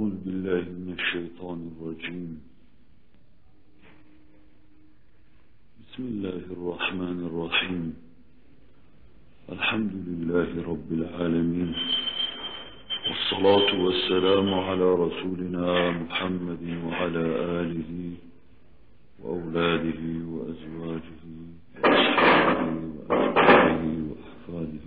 أعوذ بالله من الشيطان الرجيم. بسم الله الرحمن الرحيم. الحمد لله رب العالمين. والصلاة والسلام على رسولنا محمد وعلى آله وأولاده وأزواجه وأصحابه وأتباعه وأحفاده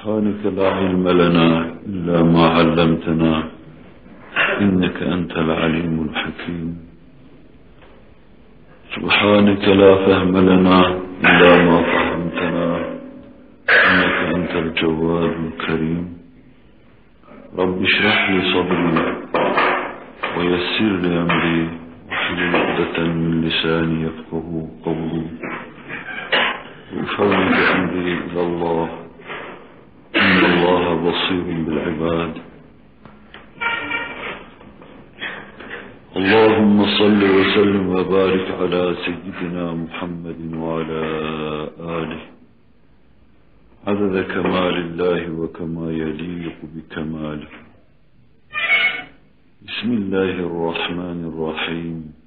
سبحانك لا علم لنا إلا ما علمتنا. إنك أنت العليم الحكيم. سبحانك لا فهم لنا إلا ما فهمتنا. إنك أنت الجواد الكريم. رب اشرح لي صدري ويسر لي أمري. واحلل عقدة من لساني يفقه قولي. وأفوض أمري إلى الله. إن الله بصير بالعباد. اللهم صل وسلم وبارك على سيدنا محمد وعلى آله. عدد كمال الله وكما يليق بكماله. بسم الله الرحمن الرحيم.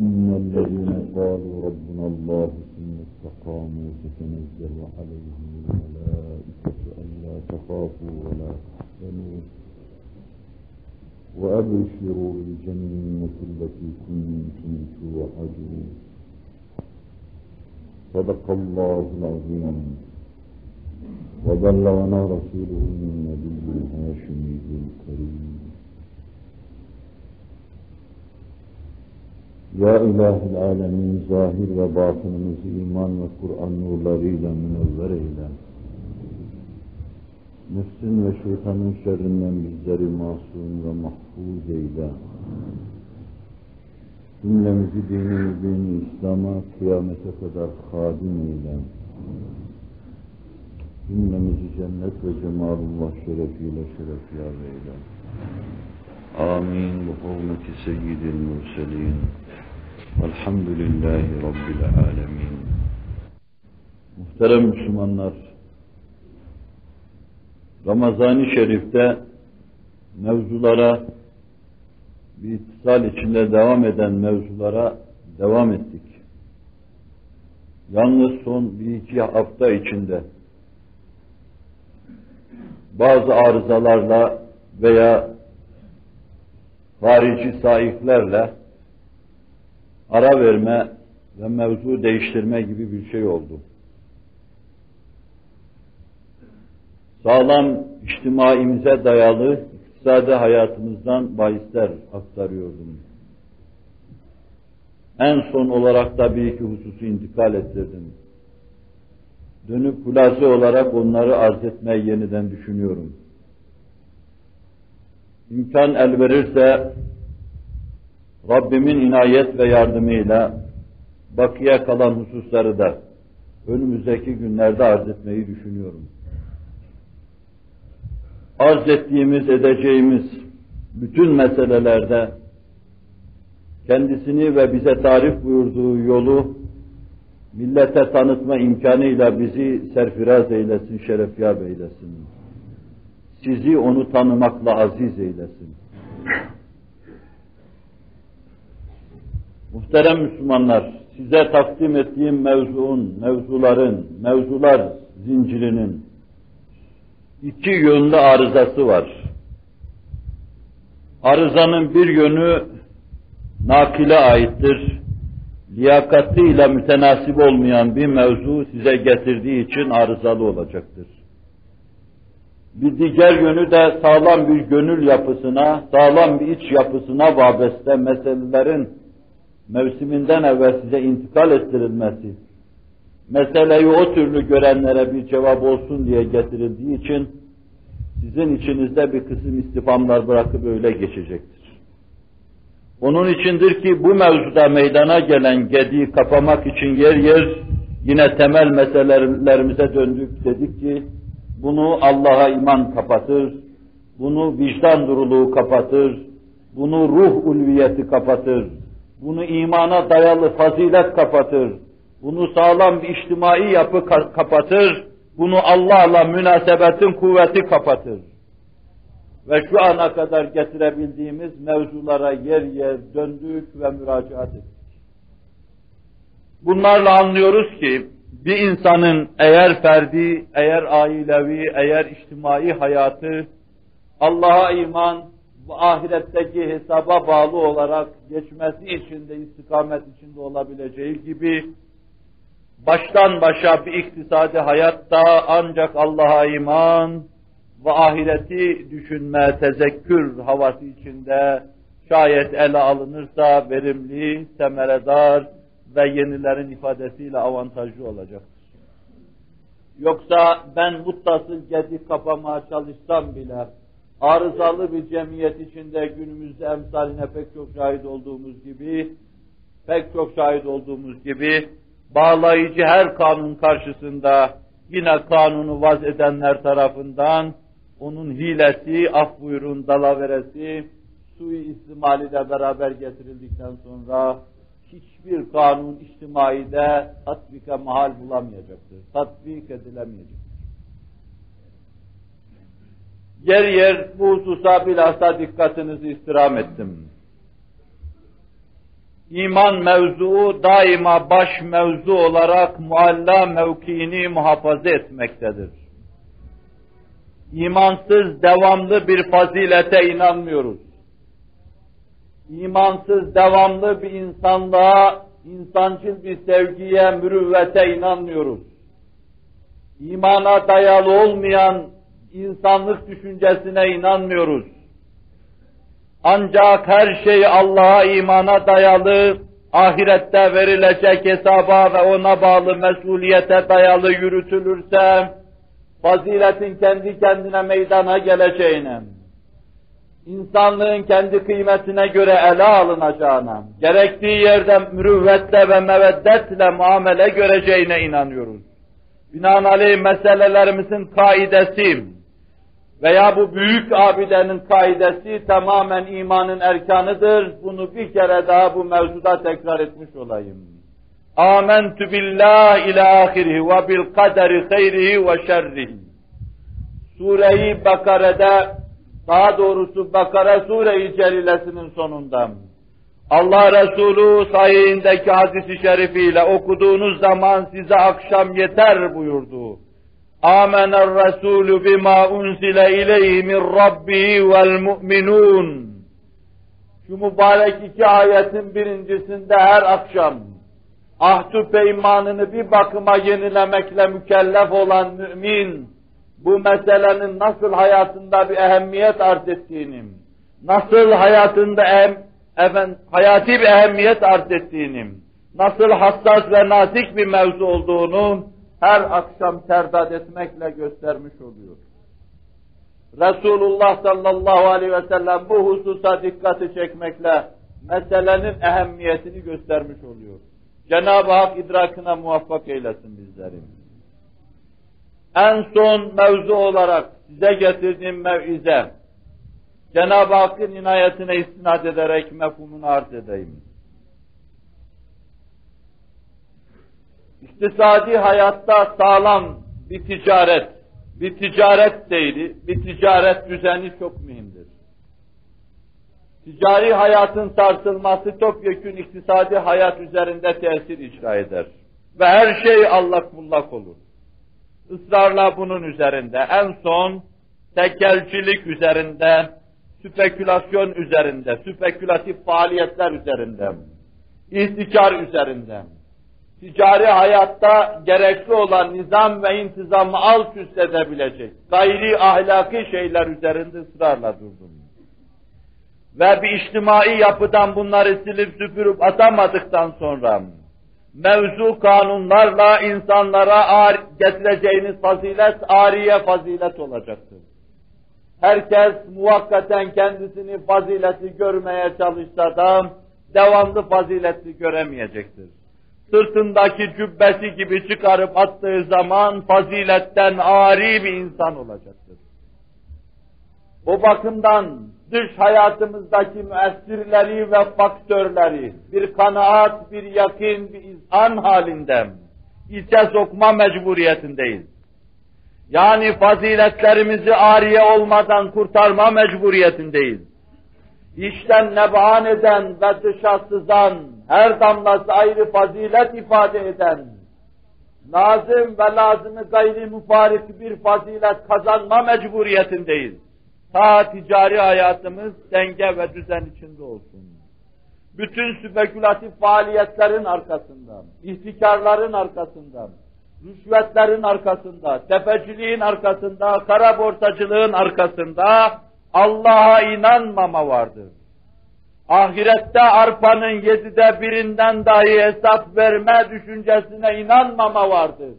إن الذين قالوا ربنا الله ثم استقاموا تتنزل عليهم الملائكة ألا تخافوا ولا تحزنوا. وأبشروا بالجنة التي كنتم توعدون. صدق الله العظيم. وبلغنا رسوله النبي الهاشمي الكريم. Ya İlahi Alemin zahir ve batınımızı iman ve Kur'an nurlarıyla münevver eyle. Nefsin ve şeytanın şerrinden bizleri masum ve mahfuz eyle. Cümlemizi dini mübin İslam'a kıyamete kadar hadim eyle. Cümlemizi cennet ve cemalullah şerefiyle şerefyar eyle. Amin. Bu hurmeti seyyidil murselin. Elhamdülillahi Rabbil alemin. Muhterem Müslümanlar, Ramazan-ı Şerif'te mevzulara, bir ittisal içinde devam eden mevzulara devam ettik. Yalnız son bir iki hafta içinde bazı arızalarla veya harici saiklerle ara verme ve mevzu değiştirme gibi bir şey oldu. Sağlam içtimaimize dayalı iktisadi hayatımızdan bahisler aktarıyordum. En son olarak da bir iki hususu intikal ettirdim. Dönüp hulası olarak onları arz etmeyi yeniden düşünüyorum. İmkan el verirse Rabbimin inayet ve yardımıyla bakiye kalan hususları da önümüzdeki günlerde arz etmeyi düşünüyorum. Arz ettiğimiz, edeceğimiz bütün meselelerde kendisini ve bize tarif buyurduğu yolu millete tanıtma imkanıyla bizi serfiraz eylesin, şerefyar eylesin. Sizi onu tanımakla aziz eylesin. Muhterem Müslümanlar, size takdim ettiğim mevzuun, mevzuların, mevzular zincirinin iki yönlü arızası var. Arızanın bir yönü nakile aittir. Liyakatıyla mütenasip olmayan bir mevzu size getirdiği için arızalı olacaktır. Bir diğer yönü de sağlam bir gönül yapısına, sağlam bir iç yapısına vabeste meselelerin mevsiminden evvel size intikal ettirilmesi, meseleyi o türlü görenlere bir cevap olsun diye getirildiği için, sizin içinizde bir kısım istifamlar bırakıp öyle geçecektir. Onun içindir ki bu mevzuda meydana gelen gediği kapamak için yer yer yine temel meselelerimize döndük. Dedik ki bunu Allah'a iman kapatır, bunu vicdan duruluğu kapatır, bunu ruh ulviyeti kapatır, bunu imana dayalı fazilet kapatır, bunu sağlam bir içtimai yapı kapatır, Bunu Allah'la münasebetin kuvveti kapatır. Ve şu ana kadar getirebildiğimiz mevzulara yer yer döndük ve müracaat ettik. Bunlarla anlıyoruz ki bir insanın eğer ferdi, eğer ailevi, eğer içtimai hayatı Allah'a iman ve ahiretteki hesaba bağlı olarak geçmesi için de istikamet içinde olabileceği gibi baştan başa bir iktisadi hayatta ancak Allah'a iman ve ahireti düşünme, tezekkür havası içinde şayet ele alınırsa verimli, semeredar ve yenilerin ifadesiyle avantajlı olacaktır. Yoksa ben muttasıl gedik kapamaya çalışsam bile arızalı bir cemiyet içinde günümüzde emsaline pek çok şahit olduğumuz gibi pek çok şahit olduğumuz gibi bağlayıcı her kanun karşısında yine kanunu vaz edenler tarafından onun hilesi, af buyurun dalaveresi, sui istimali de beraber getirildikten sonra hiçbir kanun içtimaide tatbike mahal bulamayacaktır. Tatbik edilemeyecektir. Yer yer bu hususa bilhassa dikkatinizi istirham ettim. İman mevzuu daima baş mevzu olarak mualla mevkiini muhafaza etmektedir. İmansız devamlı bir fazilete inanmıyoruz. İmansız devamlı bir insanlığa, insancıl bir sevgiye, mürüvvete inanmıyoruz. İmana dayalı olmayan insanlık düşüncesine inanmıyoruz. Ancak her şey Allah'a imana dayalı, ahirette verilecek hesaba ve ona bağlı mesuliyete dayalı yürütülürse, faziletin kendi kendine meydana geleceğine, insanlığın kendi kıymetine göre ele alınacağına, gerektiği yerde mürüvvetle ve meveddetle muamele göreceğine inanıyoruz. Binaenaleyh meselelerimizin kaidesi veya bu büyük abidenin kaidesi tamamen imanın erkanıdır. Bunu bir kere daha bu mevzuda tekrar etmiş olayım. Âmentü billah ila ahirihi ve bil kaderi hayrihi ve şerrihi. Sure-i Bakare'de daha doğrusu Bakara Sure-i Celilesinin sonunda Allah Resulü sayindeki hadisi şerifiyle okuduğunuz zaman size akşam yeter buyurdu. Amener Resulü bima unzile ileyhi min rabbihi vel mu'minun. Şu mübarek iki ayetin birincisinde her akşam ahdü peymanını bir bakıma yenilemekle mükellef olan mümin, bu meselenin nasıl hayatında bir ehemmiyet arz ettiğini, nasıl hayatında ehem, efendim, hayati bir ehemmiyet arz ettiğini, nasıl hassas ve nazik bir mevzu olduğunu her akşam terdad etmekle göstermiş oluyor. Resulullah sallallahu aleyhi ve sellem bu hususa dikkati çekmekle meselenin ehemmiyetini göstermiş oluyor. Cenab-ı Hak idrakına muvaffak eylesin bizleri. En son mevzu olarak size getirdiğim mevize, Cenab-ı Hakk'ın inayetine istinad ederek mefhumunu arz edeyim. İktisadi hayatta sağlam bir ticaret, bir ticaret değil, bir ticaret düzeni çok mühimdir. Ticari hayatın sarsılması topyekün iktisadi hayat üzerinde tesir icra eder. Ve her şey allak bullak olur. Israrla bunun üzerinde, en son tekelcilik üzerinde, spekülasyon üzerinde, spekülatif faaliyetler üzerinde, ihtikar üzerinde, ticari hayatta gerekli olan nizam ve intizamı alt üst edebilecek gayri ahlaki şeyler üzerinde ısrarla durdum. Ve bir içtimai yapıdan bunları silip süpürüp atamadıktan sonra mevzu kanunlarla insanlara getireceğiniz fazilet ariye fazilet olacaktır. Herkes muvakkaten kendisini fazileti görmeye çalışsa da devamlı fazileti göremeyecektir sırtındaki cübbesi gibi çıkarıp attığı zaman faziletten ari bir insan olacaktır. O bakımdan dış hayatımızdaki müessirleri ve faktörleri bir kanaat, bir yakin, bir izan halinde içe sokma mecburiyetindeyiz. Yani faziletlerimizi ariye olmadan kurtarma mecburiyetindeyiz. İşten neban eden ve dışa sızan, her damlası ayrı fazilet ifade eden, lazım ve lazımı gayri müfarik bir fazilet kazanma mecburiyetindeyiz. Ta ticari hayatımız denge ve düzen içinde olsun. Bütün spekülatif faaliyetlerin arkasından, ihtikarların arkasından, rüşvetlerin arkasında, tefeciliğin arkasında, kara borsacılığın arkasında Allah'a inanmama vardır. Ahirette arpanın yedide birinden dahi hesap verme düşüncesine inanmama vardır.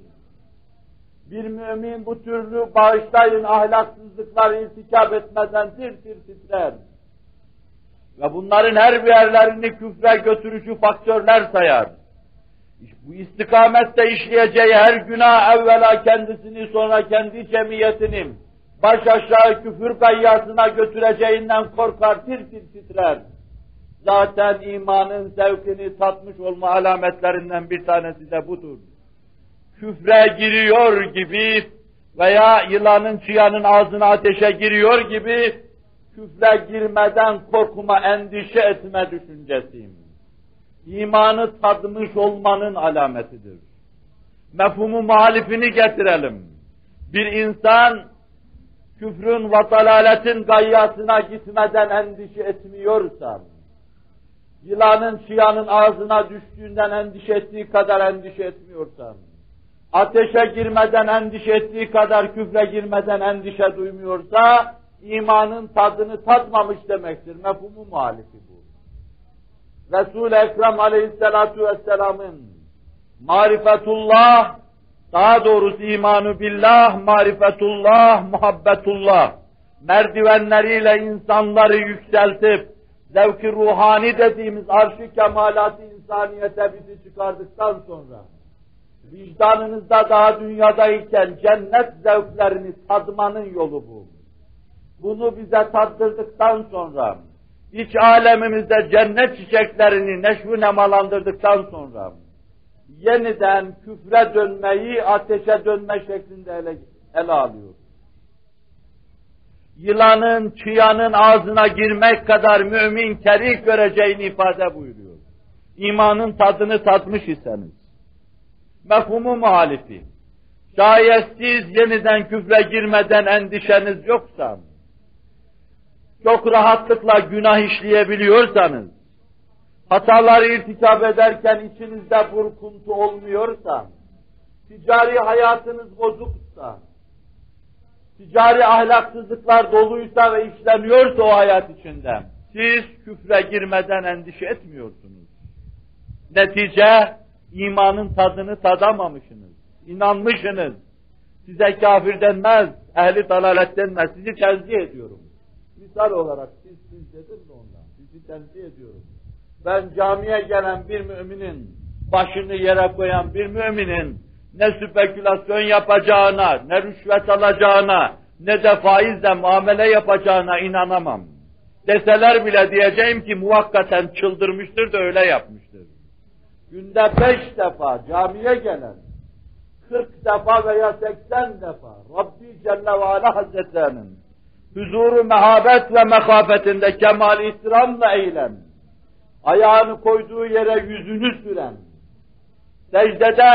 Bir mümin bu türlü bağışlayın ahlaksızlıklar irtikap etmeden tir tir titrer. Ve bunların her birlerini küfre götürücü faktörler sayar. Bu istikamette işleyeceği her günah evvela kendisini sonra kendi cemiyetini baş aşağı küfür kayyasına götüreceğinden korkar, tir tir titrer. Zaten imanın zevkini tatmış olma alametlerinden bir tanesi de budur. Küfre giriyor gibi veya yılanın çıyanın ağzına ateşe giriyor gibi küfre girmeden korkuma, endişe etme düşüncesiyim. İmanı tadmış olmanın alametidir. Mefhumu muhalifini getirelim. Bir insan küfrün ve dalaletin gayyasına gitmeden endişe etmiyorsa, yılanın çıyanın ağzına düştüğünden endişe ettiği kadar endişe etmiyorsa, ateşe girmeden endişe ettiği kadar küfre girmeden endişe duymuyorsa, imanın tadını tatmamış demektir. Mefhumu muhalifi bu. Resul-i Ekrem aleyhissalatu vesselamın marifetullah, daha doğrusu imanu billah, marifetullah, muhabbetullah merdivenleriyle insanları yükseltip zevki ruhani dediğimiz arş-ı kemalat-ı insaniyete bizi çıkardıktan sonra vicdanınızda daha dünyadayken cennet zevklerini tadmanın yolu bu. Bunu bize tattırdıktan sonra iç alemimizde cennet çiçeklerini neşvü nemalandırdıktan sonra yeniden küfre dönmeyi ateşe dönme şeklinde ele, ele alıyor. Yılanın, çıyanın ağzına girmek kadar mümin kerik göreceğini ifade buyuruyor. İmanın tadını tatmış iseniz. Mefhumu muhalifi. Şayet siz yeniden küfre girmeden endişeniz yoksa, çok rahatlıkla günah işleyebiliyorsanız, hataları irtikap ederken içinizde burkuntu olmuyorsa, ticari hayatınız bozuksa, ticari ahlaksızlıklar doluysa ve işleniyorsa o hayat içinde, siz küfre girmeden endişe etmiyorsunuz. Netice, imanın tadını tadamamışsınız, inanmışsınız. Size kafir denmez, ehli dalalet denmez, sizi tenzih ediyorum. Misal olarak siz siz dedim de ondan, sizi tenzih ediyorum. Ben camiye gelen bir müminin, başını yere koyan bir müminin, ne spekülasyon yapacağına, ne rüşvet alacağına, ne de faizle muamele yapacağına inanamam. Deseler bile diyeceğim ki muvakkaten çıldırmıştır da öyle yapmıştır. Günde beş defa camiye gelen, kırk defa veya seksen defa Rabbi Celle ve Ala Hazretlerinin huzuru mehabet ve mekafetinde kemal ihtiramla eylem, ayağını koyduğu yere yüzünü süren, secdede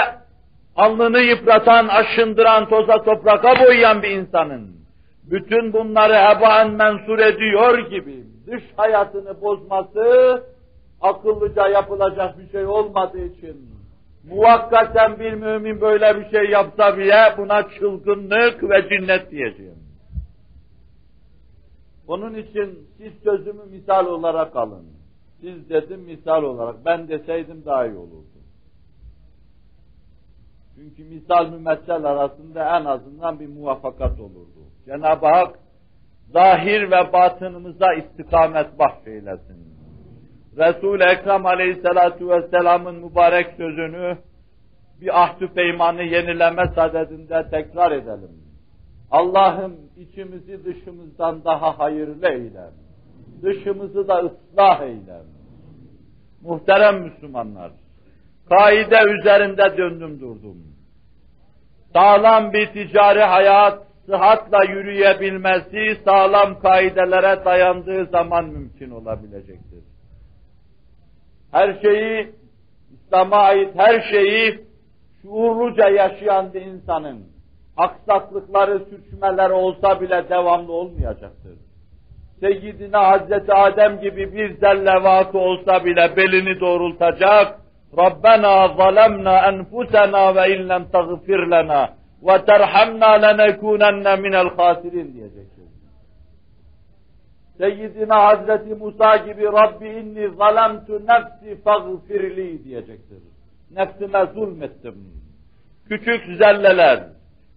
alnını yıpratan, aşındıran, toza topraka boyayan bir insanın, bütün bunları hebaen mensur ediyor gibi dış hayatını bozması, akıllıca yapılacak bir şey olmadığı için, muvakkaten bir mümin böyle bir şey yapsa bile buna çılgınlık ve cinnet diyeceğim. Onun için siz sözümü misal olarak alın. Siz dedim misal olarak, ben deseydim daha iyi olurdu. Çünkü misal mümessel arasında en azından bir muvaffakat olurdu. Cenab-ı Hak zahir ve batınımıza istikamet bahşeylesin. Resul-i Ekrem aleyhissalatu vesselamın mübarek sözünü bir ahdü peymanı yenileme sadedinde tekrar edelim. Allah'ım içimizi dışımızdan daha hayırlı eyle. Dışımızı da ıslah eyle. Muhterem Müslümanlar, kaide üzerinde döndüm durdum. sağlam bir ticari hayat, sıhhatla yürüyebilmesi, sağlam kaidelere dayandığı zaman mümkün olabilecektir. Her şeyi, İslam'a ait her şeyi şuurluca yaşayan bir insanın aksaklıkları, sürçmeleri olsa bile devamlı olmayacaktır. Seyyidina Hazreti Adem gibi bir zellevası olsa bile belini doğrultacak, Rabbena zalemna enfusena ve illem tagfir lena ve terhamna lenekunenne minel hasirin diyecektir. Seyyidina Hazreti Musa gibi Rabbi inni zalemtu nefsi fagfirli diyecektir. Nefsime zulmettim. Küçük zelleler,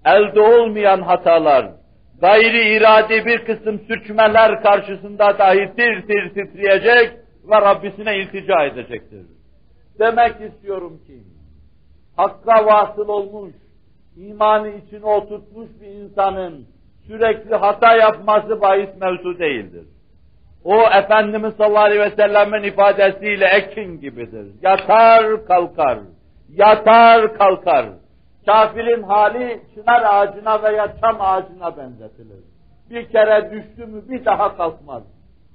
elde olmayan hatalar, gayri iradi bir kısım sürçmeler karşısında dahi tir tir titreyecek ve Rabbisine iltica edecektir. Demek istiyorum ki, Hakka vasıl olmuş, imanı içine oturtmuş bir insanın sürekli hata yapması bahis mevzu değildir. O Efendimiz sallallahu aleyhi ve sellem'in ifadesiyle ekin gibidir. Yatar kalkar, yatar kalkar. Kafirin hali çınar ağacına veya çam ağacına benzetilir. Bir kere düştü mü bir daha kalkmaz.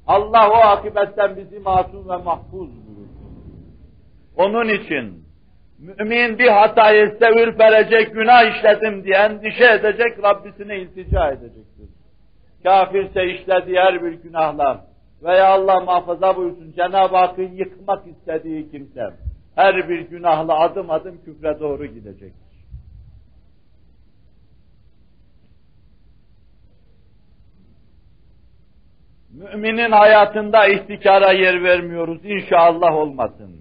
Allah o akibetten bizi masum ve mahfuz buyursun. Onun için mümin bir hatayı sevir verecek, günah işledim diye endişe edecek, Rabbisine iltica edecektir. Kafirse işlediği her bir günahla veya Allah muhafaza buyursun Cenab-ı Hakk'ın yıkmak istediği kimse her bir günahla adım adım küfre doğru gidecektir. Müminin hayatında ihtikara yer vermiyoruz. İnşallah olmasın.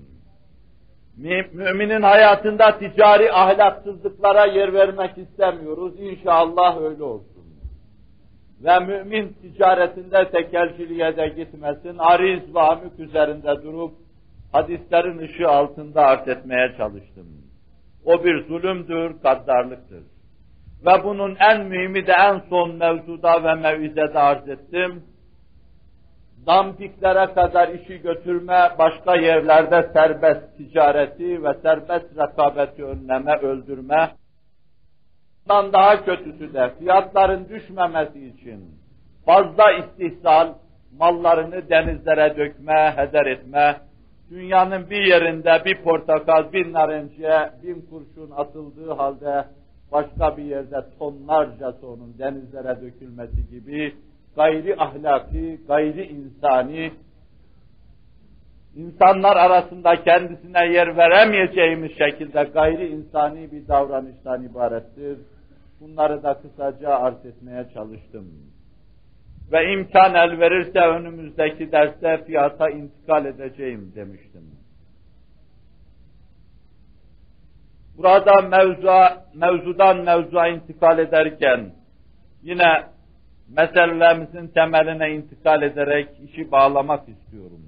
Müminin hayatında ticari ahlaksızlıklara yer vermek istemiyoruz. İnşallah öyle olsun. Ve mümin ticaretinde tekelciliğe de gitmesin. Ariz ve amük üzerinde durup hadislerin ışığı altında art etmeye çalıştım. O bir zulümdür, gaddarlıktır. Ve bunun en mühimi de en son mevzuda ve mevizede arz ettim dampiklere kadar işi götürme, başka yerlerde serbest ticareti ve serbest rekabeti önleme, öldürme, bundan daha kötüsü de fiyatların düşmemesi için fazla istihsal, mallarını denizlere dökme, heder etme, dünyanın bir yerinde bir portakal, bir narenciye bin kurşun atıldığı halde başka bir yerde tonlarca onun denizlere dökülmesi gibi gayri ahlaki, gayri insani, insanlar arasında kendisine yer veremeyeceğimiz şekilde gayri insani bir davranıştan ibarettir. Bunları da kısaca arz etmeye çalıştım. Ve imkan el verirse önümüzdeki derste fiyata intikal edeceğim demiştim. Burada mevzuya, mevzudan mevzuya intikal ederken yine meselelerimizin temeline intikal ederek işi bağlamak istiyorum.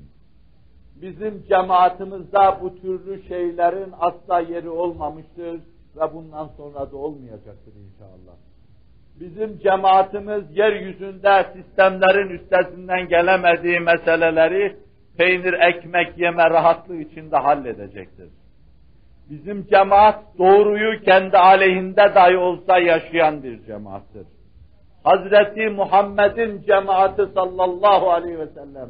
Bizim cemaatimizde bu türlü şeylerin asla yeri olmamıştır ve bundan sonra da olmayacaktır inşallah. Bizim cemaatimiz yeryüzünde sistemlerin üstesinden gelemediği meseleleri peynir ekmek yeme rahatlığı içinde halledecektir. Bizim cemaat doğruyu kendi aleyhinde dahi olsa yaşayan bir cemaattır. Hazreti Muhammed'in cemaati sallallahu aleyhi ve sellem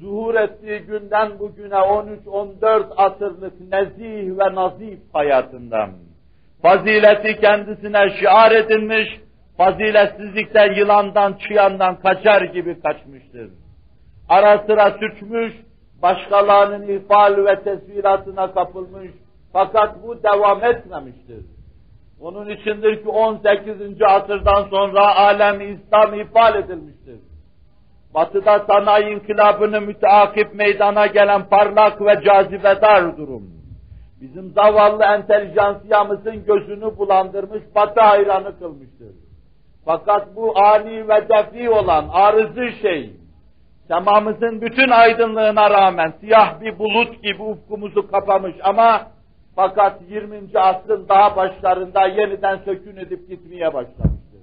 zuhur ettiği günden bugüne 13-14 asırlık nezih ve nazif hayatından fazileti kendisine şiar edilmiş, faziletsizlikten, yılandan, çıyandan kaçar gibi kaçmıştır. Ara sıra sürçmüş, başkalarının ifal ve tesviratına kapılmış, fakat bu devam etmemiştir. Onun içindir ki 18. asırdan sonra alem İslam ifade edilmiştir. Batıda sanayi inkılabını müteakip meydana gelen parlak ve cazibedar durum. Bizim zavallı entelijansiyamızın gözünü bulandırmış, batı hayranı kılmıştır. Fakat bu ani ve defi olan arızı şey, semamızın bütün aydınlığına rağmen siyah bir bulut gibi ufkumuzu kapamış ama fakat 20. asrın daha başlarında yeniden sökün edip gitmeye başlamıştır.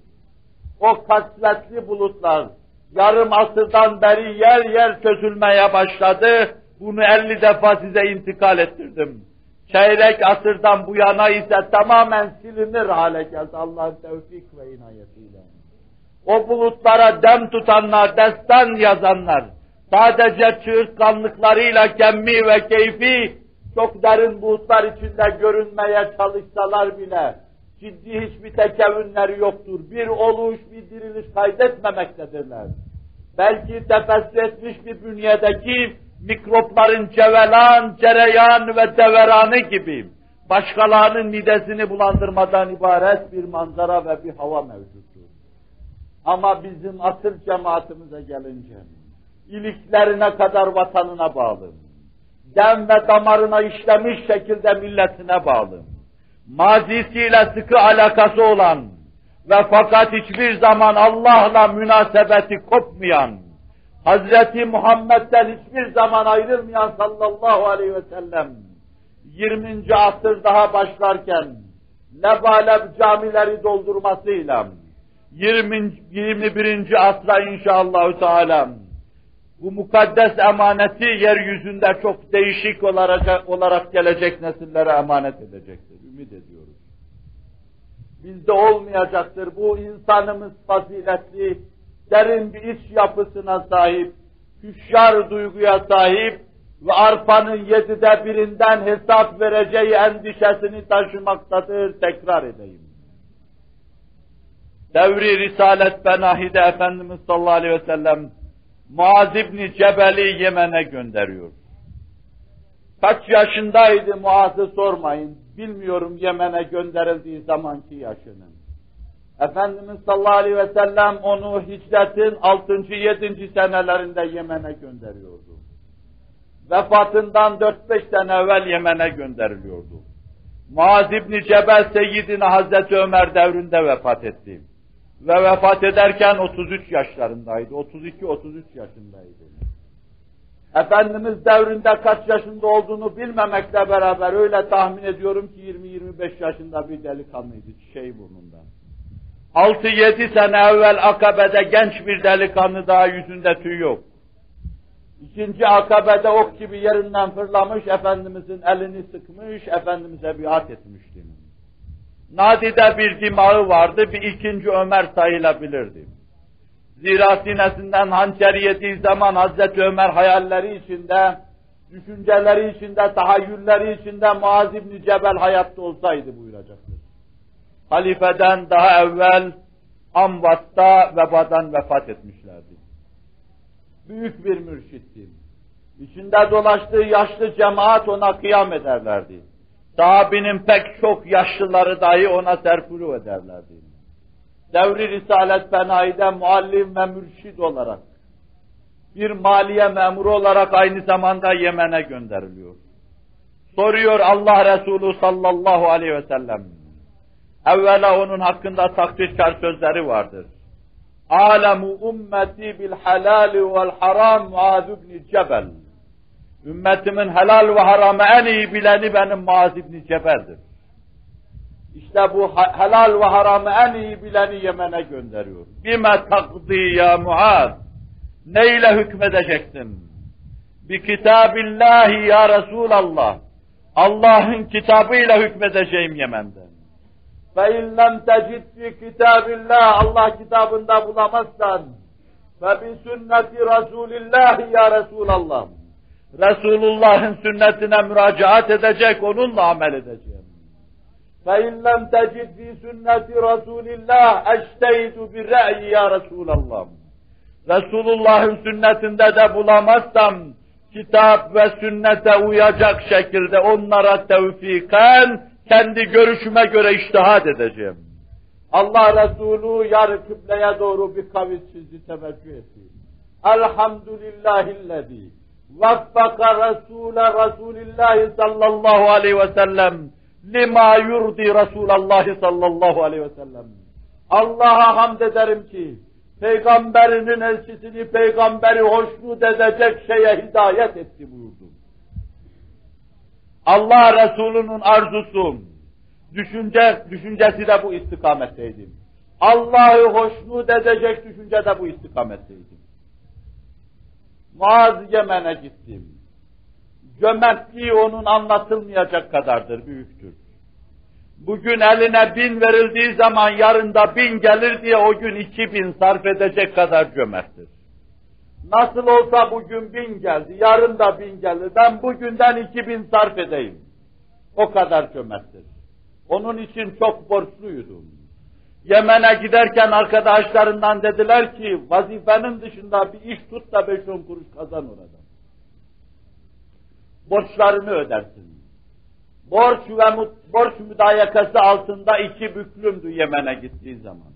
O kasvetli bulutlar yarım asırdan beri yer yer çözülmeye başladı. Bunu 50 defa size intikal ettirdim. çeyrek asırdan bu yana ise tamamen silinir hale geldi Allah'ın tevfik ve inayetiyle. O bulutlara dem tutanlar, destan yazanlar, sadece çığırtkanlıklarıyla kemmi ve keyfi çok derin bulutlar içinde görünmeye çalışsalar bile ciddi hiçbir tekevünleri yoktur. Bir oluş, bir diriliş kaydetmemektedirler. Belki tefessü etmiş bir bünyedeki mikropların cevelan, cereyan ve deveranı gibi başkalarının midesini bulandırmadan ibaret bir manzara ve bir hava mevcuttur. Ama bizim asıl cemaatimize gelince, iliklerine kadar vatanına bağlı, dem ve damarına işlemiş şekilde milletine bağlı, mazisiyle sıkı alakası olan ve fakat hiçbir zaman Allah'la münasebeti kopmayan, Hazreti Muhammed'den hiçbir zaman ayrılmayan sallallahu aleyhi ve sellem, 20. asır daha başlarken, lebaleb camileri doldurmasıyla, 20. 21. asra inşallah Teala, bu mukaddes emaneti yeryüzünde çok değişik olarak, olarak gelecek nesillere emanet edecektir. Ümit ediyoruz. Bizde olmayacaktır. Bu insanımız faziletli, derin bir iç yapısına sahip, hüşyar duyguya sahip ve arpanın yedide birinden hesap vereceği endişesini taşımaktadır. Tekrar edeyim. Devri Risalet Benahide Efendimiz sallallahu aleyhi ve sellem Muaz İbni Cebel'i Yemen'e gönderiyor. Kaç yaşındaydı Muaz'ı sormayın. Bilmiyorum Yemen'e gönderildiği zamanki yaşını. Efendimiz sallallahu aleyhi ve sellem onu hicretin 6. 7. senelerinde Yemen'e gönderiyordu. Vefatından 4-5 sene evvel Yemen'e gönderiliyordu. Muaz İbni Cebel Seyyidine Hazreti Ömer devrinde vefat etti. Ve vefat ederken 33 yaşlarındaydı. 32-33 yaşındaydı. Efendimiz devrinde kaç yaşında olduğunu bilmemekle beraber öyle tahmin ediyorum ki 20-25 yaşında bir delikanlıydı şey burnundan. 6-7 sene evvel Akabe'de genç bir delikanlı daha yüzünde tüy yok. İkinci Akabe'de ok gibi yerinden fırlamış, Efendimizin elini sıkmış, Efendimiz'e biat etmişti. Nadide bir dimağı vardı, bir ikinci Ömer sayılabilirdi. Zira sinesinden hançer yediği zaman Hazreti Ömer hayalleri içinde, düşünceleri içinde, tahayyülleri içinde Muaz İbni Cebel hayatta olsaydı buyuracaktır. Halifeden daha evvel Amvat'ta vebadan vefat etmişlerdi. Büyük bir mürşitti. İçinde dolaştığı yaşlı cemaat ona kıyam ederlerdi. Sahabinin pek çok yaşlıları dahi ona serpuru ederlerdi. Devri Risalet Benai'de muallim ve mürşid olarak, bir maliye memuru olarak aynı zamanda Yemen'e gönderiliyor. Soruyor Allah Resulü sallallahu aleyhi ve sellem. Evvela onun hakkında takdirkar sözleri vardır. Alemu ümmeti bil halali vel haram Muaz ibn Cebel. Ümmetimin helal ve haramı en iyi bileni benim Muaz İbni Ceber'dir. İşte bu helal ve haramı en iyi bileni Yemen'e gönderiyor. Bime takdi ya Muaz. Ne ile hükmedeceksin? Bi kitabillahi ya Resulallah. Allah'ın kitabıyla hükmedeceğim Yemen'de. Ve illem tecid fi kitabillah. Allah kitabında bulamazsan. Ve bi sünneti Resulillah ya Resulallah. Resulullah'ın sünnetine müracaat edecek, onunla amel edeceğim. فَاِنْ لَمْ تَجِدْ فِي سُنَّةِ رَسُولِ اللّٰهِ اَجْتَيْدُ بِالرَّأْيِ ya Resulallah. Resulullah'ın sünnetinde de bulamazsam, kitap ve sünnete uyacak şekilde onlara tevfiken, kendi görüşüme göre iştihad edeceğim. Allah Resulü yarı kıbleye doğru bir kavis çizdi, teveccüh etti. Elhamdülillahillezî vaffaka Resul'e Resulillahi sallallahu aleyhi ve sellem lima yurdi Resulallah sallallahu aleyhi ve sellem. Allah'a hamd ederim ki peygamberinin elçisini peygamberi hoşnut edecek şeye hidayet etti buyurdu. Allah Resulü'nün arzusu, düşünce, düşüncesi de bu istikametteydi. Allah'ı hoşnut edecek düşünce de bu istikametteydi. Muaz Yemen'e gittim. Cömertliği onun anlatılmayacak kadardır, büyüktür. Bugün eline bin verildiği zaman yarın da bin gelir diye o gün iki bin sarf edecek kadar cömerttir. Nasıl olsa bugün bin geldi, yarın da bin gelir. Ben bugünden iki bin sarf edeyim. O kadar cömerttir. Onun için çok borçluydum. Yemen'e giderken arkadaşlarından dediler ki vazifenin dışında bir iş tut da beş on kuruş kazan orada. Borçlarını ödersin. Borç ve borç müdayakası altında iki büklümdü Yemen'e gittiği zaman.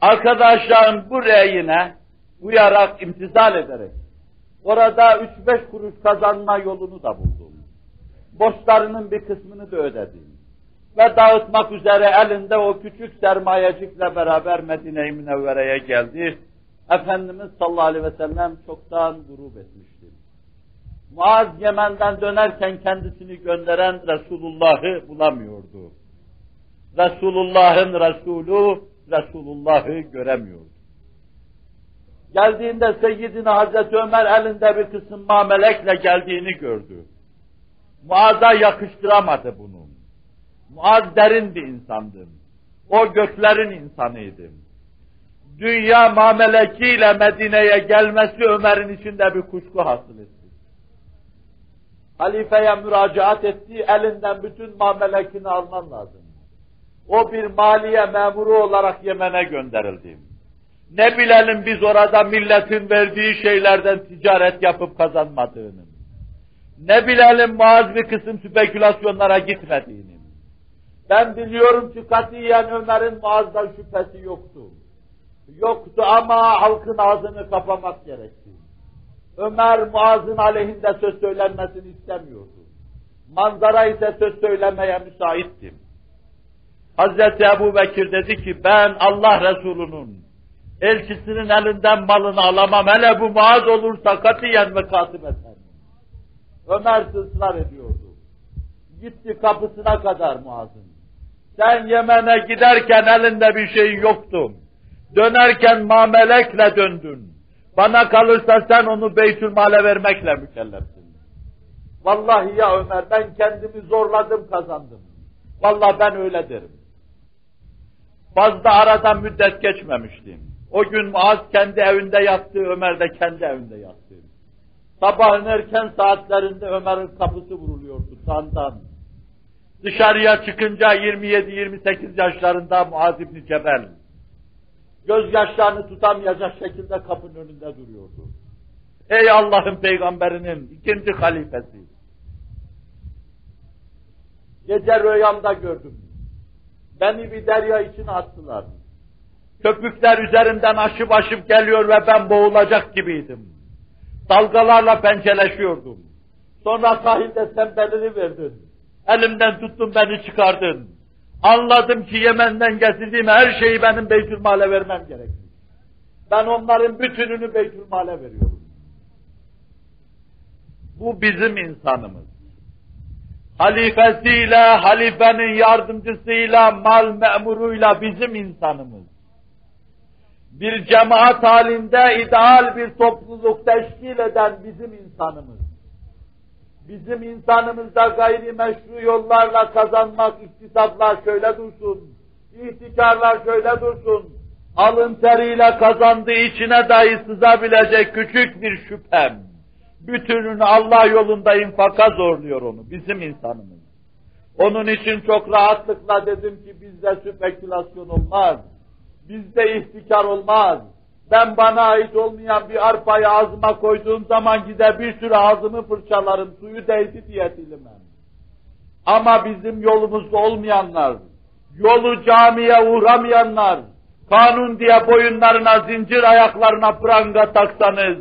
Arkadaşlarım buraya yine uyarak, imtizal ederek orada üç beş kuruş kazanma yolunu da buldum. Borçlarının bir kısmını da ödedim. Ve dağıtmak üzere elinde o küçük sermayecikle beraber Medine-i Münevvere'ye geldi. Efendimiz sallallahu aleyhi ve sellem çoktan grup etmişti. Muaz Yemen'den dönerken kendisini gönderen Resulullah'ı bulamıyordu. Resulullah'ın Resulü Resulullah'ı göremiyordu. Geldiğinde Seyyidina Hazreti Ömer elinde bir kısım mamelekle geldiğini gördü. Muaz'a yakıştıramadı bunu. Muaz derin bir insandı. O göklerin insanıydı. Dünya mamelekiyle Medine'ye gelmesi Ömer'in içinde bir kuşku hasıl etti. Halifeye müracaat etti, elinden bütün mamelekini alman lazım. O bir maliye memuru olarak Yemen'e gönderildi. Ne bilelim biz orada milletin verdiği şeylerden ticaret yapıp kazanmadığını. Ne bilelim muaz bir kısım spekülasyonlara gitmediğini. Ben biliyorum ki katiyen Ömer'in Muaz'dan şüphesi yoktu. Yoktu ama halkın ağzını kapamak gerekti. Ömer Muaz'ın aleyhinde söz söylenmesini istemiyordu. Manzara ise söz söylemeye müsaittim. Hazreti Ebu Bekir dedi ki ben Allah Resulü'nün elçisinin elinden malını alamam. Hele bu Muaz olursa katiyen ve katip eder. Ömer ısrar ediyordu. Gitti kapısına kadar Muaz'ın. Sen Yemen'e giderken elinde bir şey yoktu. Dönerken mamelekle döndün. Bana kalırsa sen onu Beytülmal'e vermekle mükellefsin. Vallahi ya Ömer ben kendimi zorladım kazandım. Vallahi ben öyle derim. Fazla aradan müddet geçmemiştim. O gün Muaz kendi evinde yattı, Ömer de kendi evinde yattı. Sabahın erken saatlerinde Ömer'in kapısı vuruluyordu tandan. Dışarıya çıkınca 27-28 yaşlarında Muaz İbni Cebel, gözyaşlarını tutamayacak şekilde kapının önünde duruyordu. Ey Allah'ın peygamberinin ikinci halifesi! Gece rüyamda gördüm. Beni bir derya içine attılar. Köpükler üzerinden aşıp aşıp geliyor ve ben boğulacak gibiydim. Dalgalarla pençeleşiyordum. Sonra sahilde sen belini verdin. Elimden tuttun beni çıkardın. Anladım ki Yemen'den getirdiğim her şeyi benim Beytülmal'e vermem gerekir. Ben onların bütününü Beytülmal'e veriyorum. Bu bizim insanımız. Halifesiyle, halifenin yardımcısıyla, mal memuruyla bizim insanımız. Bir cemaat halinde ideal bir topluluk teşkil eden bizim insanımız bizim insanımızda gayri meşru yollarla kazanmak, iktisatlar şöyle dursun, ihtikarlar şöyle dursun, alın teriyle kazandığı içine dahi sızabilecek küçük bir şüphem, bütününü Allah yolunda infaka zorluyor onu, bizim insanımız. Onun için çok rahatlıkla dedim ki bizde spekülasyon olmaz, bizde ihtikar olmaz, ben bana ait olmayan bir arpayı ağzıma koyduğum zaman gider bir sürü ağzımı fırçalarım, suyu değdi diye dilimem. Ama bizim yolumuzda olmayanlar, yolu camiye uğramayanlar, kanun diye boyunlarına, zincir ayaklarına pranga taksanız,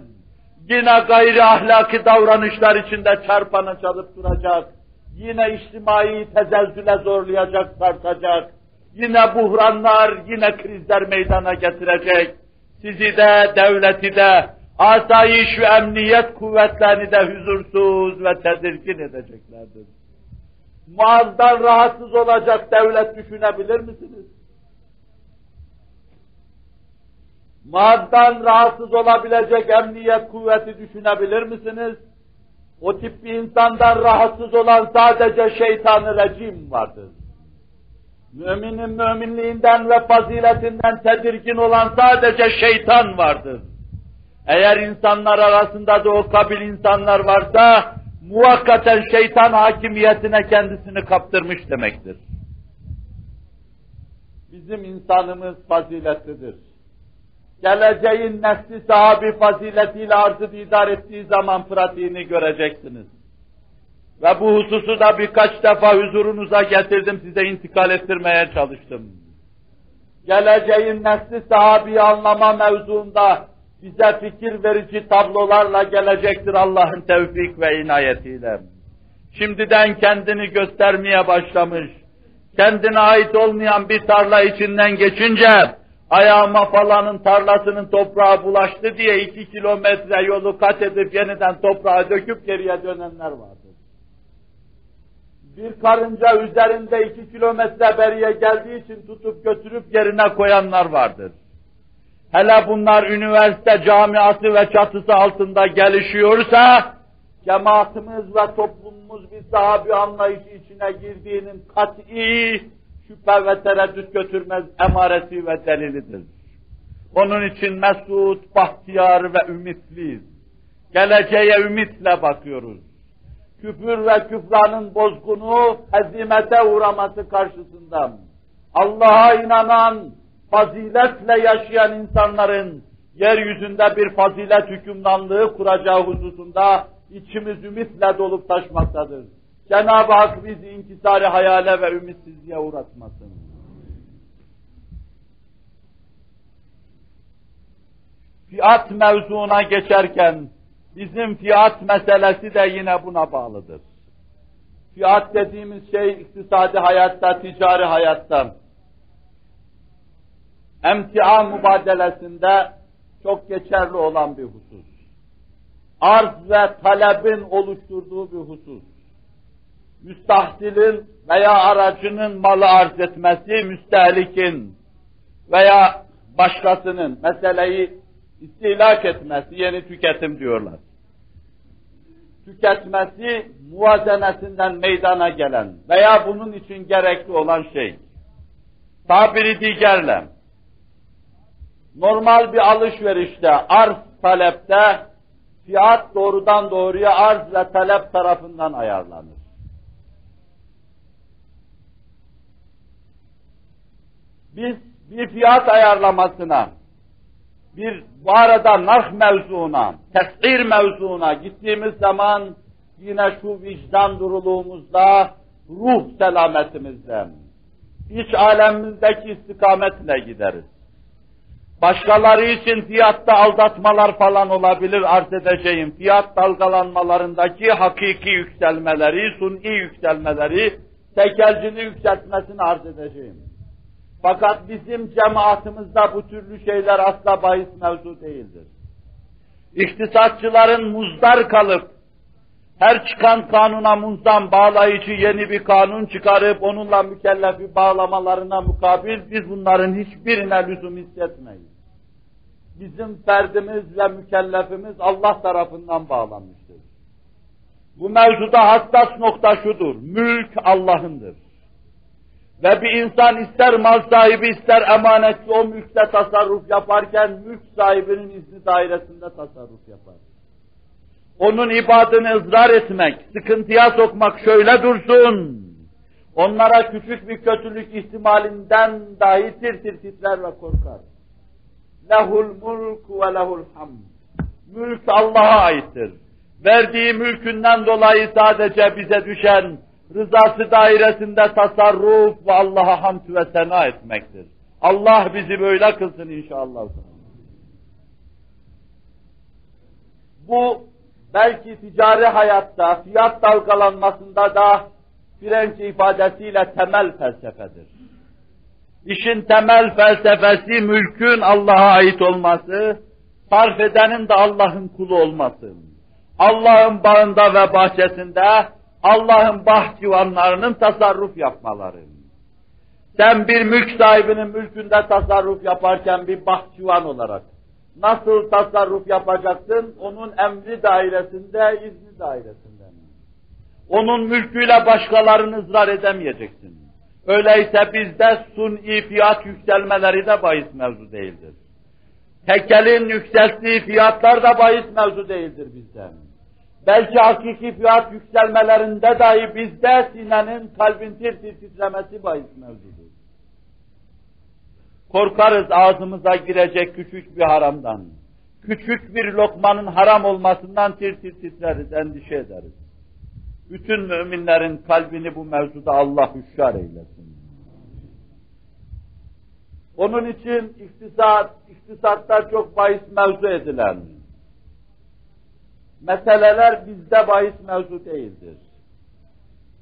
yine gayri ahlaki davranışlar içinde çarpanı çalıp duracak, yine içtimai tezelzüle zorlayacak, sarsacak, yine buhranlar, yine krizler meydana getirecek, sizi de, devleti de, asayiş ve emniyet kuvvetlerini de huzursuz ve tedirgin edeceklerdir. Muaz'dan rahatsız olacak devlet düşünebilir misiniz? Muaz'dan rahatsız olabilecek emniyet kuvveti düşünebilir misiniz? O tip bir insandan rahatsız olan sadece şeytanı rejim vardır. Müminin müminliğinden ve faziletinden tedirgin olan sadece şeytan vardır. Eğer insanlar arasında da o kabil insanlar varsa, muvakkaten şeytan hakimiyetine kendisini kaptırmış demektir. Bizim insanımız faziletlidir. Geleceğin nesli sahabi faziletiyle arzı idare ettiği zaman pratiğini göreceksiniz. Ve bu hususu da birkaç defa huzurunuza getirdim, size intikal ettirmeye çalıştım. Geleceğin nesli sahabi anlama mevzuunda bize fikir verici tablolarla gelecektir Allah'ın tevfik ve inayetiyle. Şimdiden kendini göstermeye başlamış, kendine ait olmayan bir tarla içinden geçince, ayağıma falanın tarlasının toprağa bulaştı diye iki kilometre yolu kat edip yeniden toprağa döküp geriye dönenler vardır. Bir karınca üzerinde iki kilometre beriye geldiği için tutup götürüp yerine koyanlar vardır. Hele bunlar üniversite camiası ve çatısı altında gelişiyorsa, cemaatimiz ve toplumumuz bir sahabi anlayışı içine girdiğinin kat'i şüphe ve tereddüt götürmez emaresi ve delilidir. Onun için mesut, bahtiyar ve ümitliyiz. Geleceğe ümitle bakıyoruz. Küfür ve küfranın bozgunu, hezimete uğraması karşısında Allah'a inanan, faziletle yaşayan insanların yeryüzünde bir fazilet hükümranlığı kuracağı hususunda içimiz ümitle dolup taşmaktadır. Cenab-ı Hak bizi inkisari hayale ve ümitsizliğe uğratmasın. Fiyat mevzuuna geçerken bizim fiyat meselesi de yine buna bağlıdır. Fiyat dediğimiz şey iktisadi hayatta, ticari hayatta, emtia mübadelesinde çok geçerli olan bir husus. Arz ve talebin oluşturduğu bir husus. Müstahsilin veya aracının malı arz etmesi, müstehlikin veya başkasının meseleyi istilak etmesi, yeni tüketim diyorlar. Tüketmesi muvazenesinden meydana gelen veya bunun için gerekli olan şey. Tabiri diğerle, normal bir alışverişte, arz talepte, fiyat doğrudan doğruya arz ve talep tarafından ayarlanır. Biz bir fiyat ayarlamasına, bir bu arada narh mevzuuna, tesir mevzuuna gittiğimiz zaman yine şu vicdan duruluğumuzda, ruh selametimizden, iç alemimizdeki istikametle gideriz. Başkaları için fiyatta aldatmalar falan olabilir arz edeceğim. Fiyat dalgalanmalarındaki hakiki yükselmeleri, suni yükselmeleri, tekelcili yükseltmesini arz edeceğim. Fakat bizim cemaatimizde bu türlü şeyler asla bahis mevzu değildir. İktisatçıların muzdar kalıp, her çıkan kanuna munzam bağlayıcı yeni bir kanun çıkarıp onunla mükellefi bağlamalarına mukabil biz bunların hiçbirine lüzum hissetmeyiz. Bizim ferdimiz ve mükellefimiz Allah tarafından bağlanmıştır. Bu mevzuda hassas nokta şudur, mülk Allah'ındır. Ve bir insan ister mal sahibi ister emanetli o mülkte tasarruf yaparken mülk sahibinin izni dairesinde tasarruf yapar. Onun ibadını ızrar etmek, sıkıntıya sokmak şöyle dursun. Onlara küçük bir kötülük ihtimalinden dahi tir tir titrer ve korkar. Lehul mulk ve lehul hamd. Mülk Allah'a aittir. Verdiği mülkünden dolayı sadece bize düşen rızası dairesinde tasarruf ve Allah'a hamd ve sena etmektir. Allah bizi böyle kılsın inşallah. Bu belki ticari hayatta, fiyat dalgalanmasında da Frenç ifadesiyle temel felsefedir. İşin temel felsefesi mülkün Allah'a ait olması, sarf edenin de Allah'ın kulu olması. Allah'ın bağında ve bahçesinde Allah'ın bahçıvanlarının tasarruf yapmaları. Sen bir mülk sahibinin mülkünde tasarruf yaparken bir bahçıvan olarak, Nasıl tasarruf yapacaksın? Onun emri dairesinde, izni dairesinde. Onun mülküyle başkalarını ızrar edemeyeceksin. Öyleyse bizde suni fiyat yükselmeleri de bahis mevzu değildir. Tekelin yükselttiği fiyatlar da bahis mevzu değildir bizden. Belki hakiki fiyat yükselmelerinde dahi bizde sinenin kalbin tir tir titremesi bahis mevzudur. Korkarız ağzımıza girecek küçük bir haramdan. Küçük bir lokmanın haram olmasından tir tir titreriz, endişe ederiz. Bütün müminlerin kalbini bu mevzuda Allah hüşyar eylesin. Onun için iktisat, iktisatta çok bahis mevzu edilen meseleler bizde bahis mevzu değildir.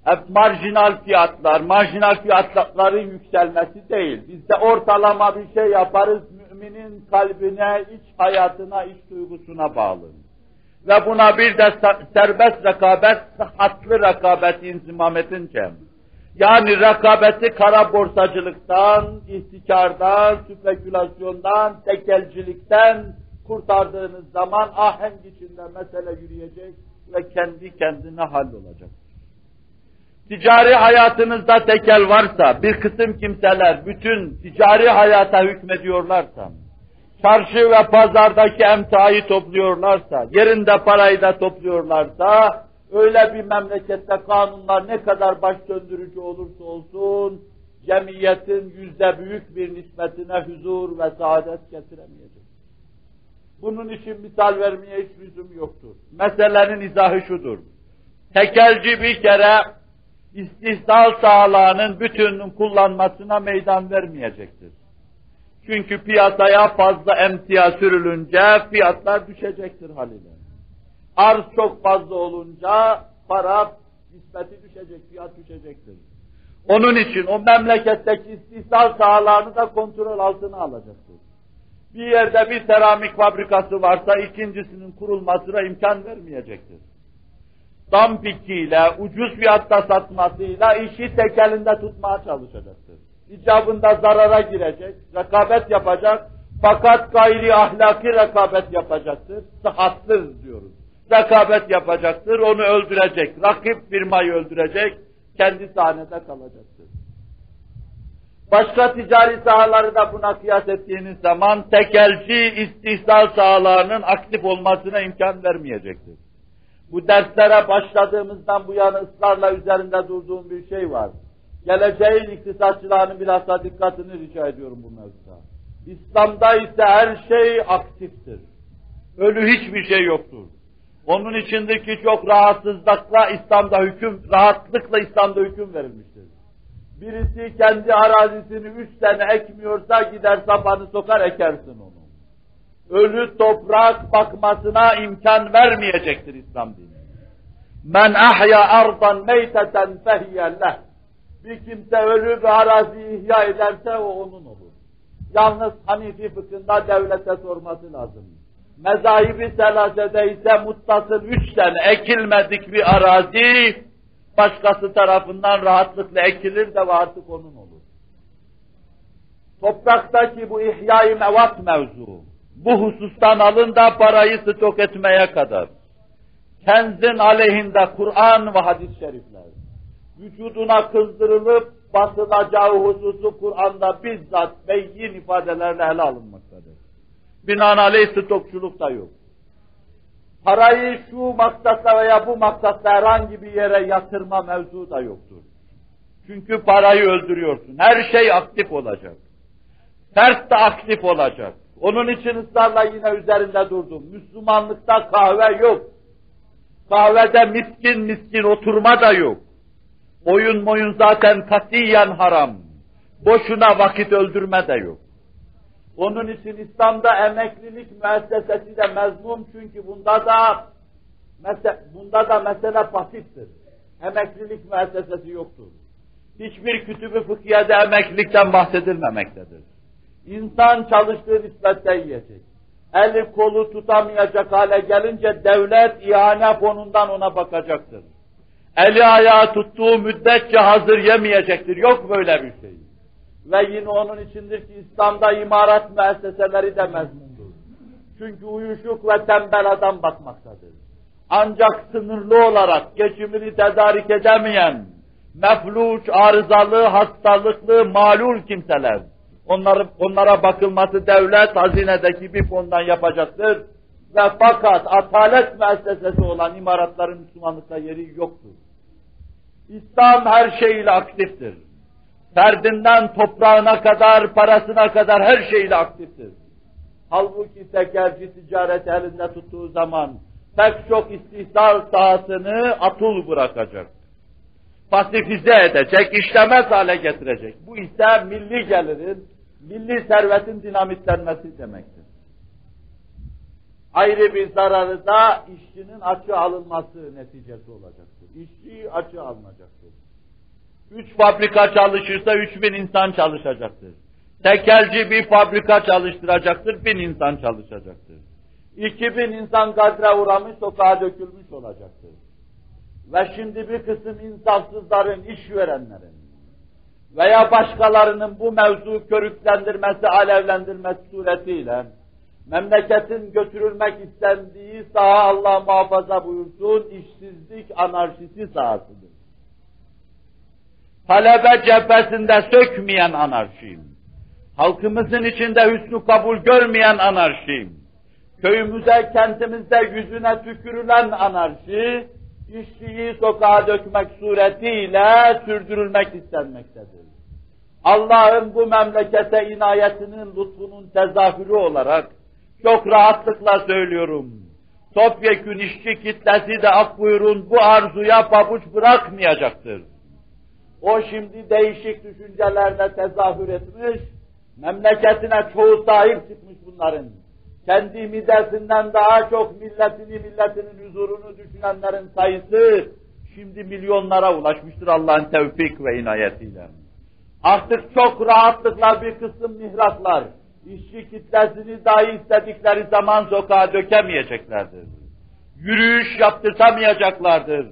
Hep marjinal fiyatlar, marjinal fiyatların yükselmesi değil. Bizde ortalama bir şey yaparız, müminin kalbine, iç hayatına, iç duygusuna bağlı. Ve buna bir de serbest rekabet, sıhhatlı rekabet inzimam edince, yani rekabeti kara borsacılıktan, ihtikardan, spekülasyondan, tekelcilikten kurtardığınız zaman ahenk içinde mesele yürüyecek ve kendi kendine hallolacak. Ticari hayatınızda tekel varsa, bir kısım kimseler bütün ticari hayata hükmediyorlarsa, çarşı ve pazardaki emtiayı topluyorlarsa, yerinde parayı da topluyorlarsa, öyle bir memlekette kanunlar ne kadar baş döndürücü olursa olsun, cemiyetin yüzde büyük bir nispetine huzur ve saadet getiremeyecek. Bunun için misal vermeye hiç lüzum yoktur. Meselenin izahı şudur. Tekelci bir kere istihsal sahalarının bütününün kullanmasına meydan vermeyecektir. Çünkü piyasaya fazla emtia sürülünce fiyatlar düşecektir haliyle. Arz çok fazla olunca para nispeti düşecek, fiyat düşecektir. Onun için o memleketteki istihsal sahalarını da kontrol altına alacaktır. Bir yerde bir seramik fabrikası varsa ikincisinin kurulmasına imkan vermeyecektir. Dampikiyle, ucuz fiyatta satmasıyla işi tek elinde tutmaya çalışacaktır. İcabında zarara girecek, rekabet yapacak, fakat gayri ahlaki rekabet yapacaktır. Sıhhatsız diyoruz. Rekabet yapacaktır, onu öldürecek, rakip firmayı öldürecek, kendi sahnede kalacaktır. Başka ticari sahaları da buna kıyas ettiğiniz zaman tekelci istihsal sahalarının aktif olmasına imkan vermeyecektir. Bu derslere başladığımızdan bu yana ısrarla üzerinde durduğum bir şey var. Geleceğin iktisatçılarının bilhassa dikkatini rica ediyorum bu mevzuda. İslam'da ise her şey aktiftir. Ölü hiçbir şey yoktur. Onun içindir ki çok rahatsızlıkla İslam'da hüküm, rahatlıkla İslam'da hüküm verilmiştir. Birisi kendi arazisini üç sene ekmiyorsa gider sapanı sokar ekersin onu. Ölü toprak bakmasına imkan vermeyecektir İslam dini. Men ahya ardan meyteten fehiyelleh. Bir kimse ölü bir araziyi ihya ederse o onun olur. Yalnız Hanifi fıkhında devlete sorması lazım. Mezahibi selasede ise muttasıl üç sene ekilmedik bir arazi başkası tarafından rahatlıkla ekilir de artık onun olur. Topraktaki bu ihya-i mevat mevzu, bu husustan alın da parayı stok etmeye kadar, kenzin aleyhinde Kur'an ve hadis-i şerifler, vücuduna kızdırılıp basılacağı hususu Kur'an'da bizzat beyin ifadelerle ele alınmaktadır. Binaenaleyh stokçuluk da yok. Parayı şu maksatla veya bu maksatla herhangi bir yere yatırma mevzu da yoktur. Çünkü parayı öldürüyorsun. Her şey aktif olacak. Fert de aktif olacak. Onun için ısrarla yine üzerinde durdum. Müslümanlıkta kahve yok. Kahvede miskin miskin oturma da yok. Oyun moyun zaten katiyen haram. Boşuna vakit öldürme de yok. Onun için İslam'da emeklilik müessesesi de mezmum çünkü bunda da bunda da mesele pasiftir. Emeklilik müessesesi yoktur. Hiçbir kütübü fıkhiyede emeklilikten bahsedilmemektedir. İnsan çalıştığı nispette yiyecek. Eli kolu tutamayacak hale gelince devlet ihane fonundan ona bakacaktır. Eli ayağı tuttuğu müddetçe hazır yemeyecektir. Yok böyle bir şey. Ve yine onun içindir ki İslam'da imarat müesseseleri de mezmundur. Çünkü uyuşuk ve tembel adam bakmaktadır. Ancak sınırlı olarak geçimini tedarik edemeyen, mefluç, arızalı, hastalıklı, malul kimseler, onları, onlara bakılması devlet hazinedeki bir fondan yapacaktır. Ve fakat atalet müessesesi olan imaratların Müslümanlıkta yeri yoktur. İslam her şeyiyle aktiftir. Ferdinden toprağına kadar, parasına kadar her şeyle aktiftir. Halbuki tekerci ticaret elinde tuttuğu zaman pek çok istihdar sahasını atul bırakacak. Pasifize edecek, işlemez hale getirecek. Bu ise milli gelirin, milli servetin dinamitlenmesi demektir. Ayrı bir zararı da işçinin açı alınması neticesi olacaktır. İşçi açı alınacaktır. Üç fabrika çalışırsa üç bin insan çalışacaktır. Tekelci bir fabrika çalıştıracaktır, bin insan çalışacaktır. İki bin insan gadre uğramış, sokağa dökülmüş olacaktır. Ve şimdi bir kısım insafsızların, işverenlerin veya başkalarının bu mevzu körüklendirmesi, alevlendirmesi suretiyle memleketin götürülmek istendiği saha Allah muhafaza buyursun, işsizlik anarşisi sahasıdır. Talebe cephesinde sökmeyen anarşiyim. Halkımızın içinde hüsnü kabul görmeyen anarşiyim. Köyümüze, kentimizde yüzüne tükürülen anarşi, işçiyi sokağa dökmek suretiyle sürdürülmek istenmektedir. Allah'ın bu memlekete inayetinin, lütfunun tezahürü olarak çok rahatlıkla söylüyorum. Topyekün işçi kitlesi de af bu arzuya pabuç bırakmayacaktır. O şimdi değişik düşüncelerle tezahür etmiş, memleketine çoğu sahip çıkmış bunların. Kendi midesinden daha çok milletini, milletinin huzurunu düşünenlerin sayısı şimdi milyonlara ulaşmıştır Allah'ın tevfik ve inayetiyle. Artık çok rahatlıkla bir kısım mihraklar, işçi kitlesini dahi istedikleri zaman sokağa dökemeyeceklerdir. Yürüyüş yaptırtamayacaklardır.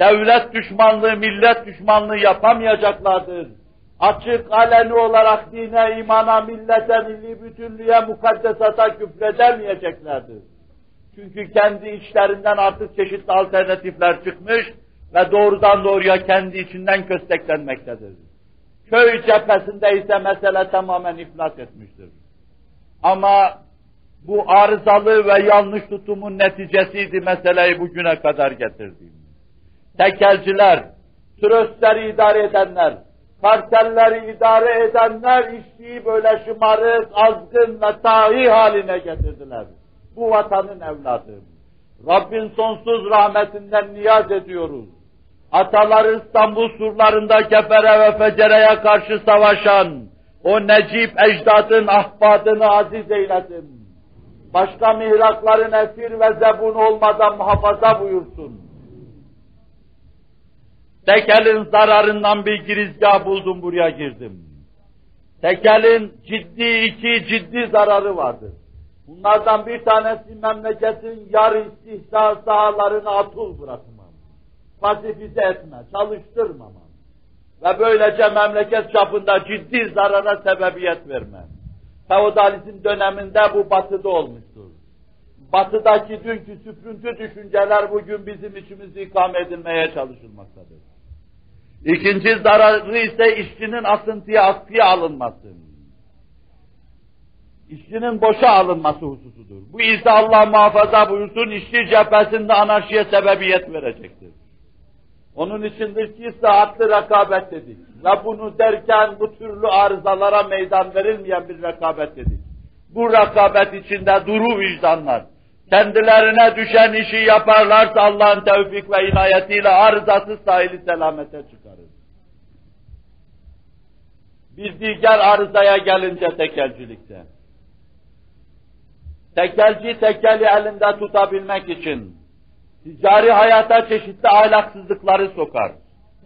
Devlet düşmanlığı, millet düşmanlığı yapamayacaklardır. Açık aleni olarak dine, imana, millete, milli bütünlüğe, mukaddesata küfredemeyeceklerdir. Çünkü kendi içlerinden artık çeşitli alternatifler çıkmış ve doğrudan doğruya kendi içinden kösteklenmektedir. Köy cephesinde ise mesele tamamen iflas etmiştir. Ama bu arızalı ve yanlış tutumun neticesiydi meseleyi bugüne kadar getirdiğim. Tekelciler, tröstleri idare edenler, kartelleri idare edenler işçiyi böyle şımarık, azgın ve tahi haline getirdiler. Bu vatanın evladı. Rabbin sonsuz rahmetinden niyaz ediyoruz. Ataları İstanbul surlarında kefere ve fecereye karşı savaşan, o necip ecdadın ahbadını aziz eylesin. Başka mihrakların esir ve zebun olmadan muhafaza buyursun. Tekelin zararından bir girizgah buldum buraya girdim. Tekelin ciddi iki ciddi zararı vardır. Bunlardan bir tanesi memleketin yar istihdar sahalarını atul bırakmam. Pasifize etme, çalıştırmamam ve böylece memleket çapında ciddi zarara sebebiyet verme. Feodalizm döneminde bu batıda olmuştur. Batıdaki dünkü süprüntü düşünceler bugün bizim içimizde ikame edilmeye çalışılmaktadır. İkinci zararı ise işçinin asıntıya askıya alınması. İşçinin boşa alınması hususudur. Bu ise Allah muhafaza buyursun işçi cephesinde anarşiye sebebiyet verecektir. Onun içindir ki saatli rekabet dedik. Ve bunu derken bu türlü arızalara meydan verilmeyen bir rekabet dedik. Bu rekabet içinde duru vicdanlar, kendilerine düşen işi yaparlarsa Allah'ın tevfik ve inayetiyle arızasız sahili selamete çıkarır. Bir diğer arızaya gelince tekelcilikte. Tekelci tekeli elinde tutabilmek için ticari hayata çeşitli ahlaksızlıkları sokar.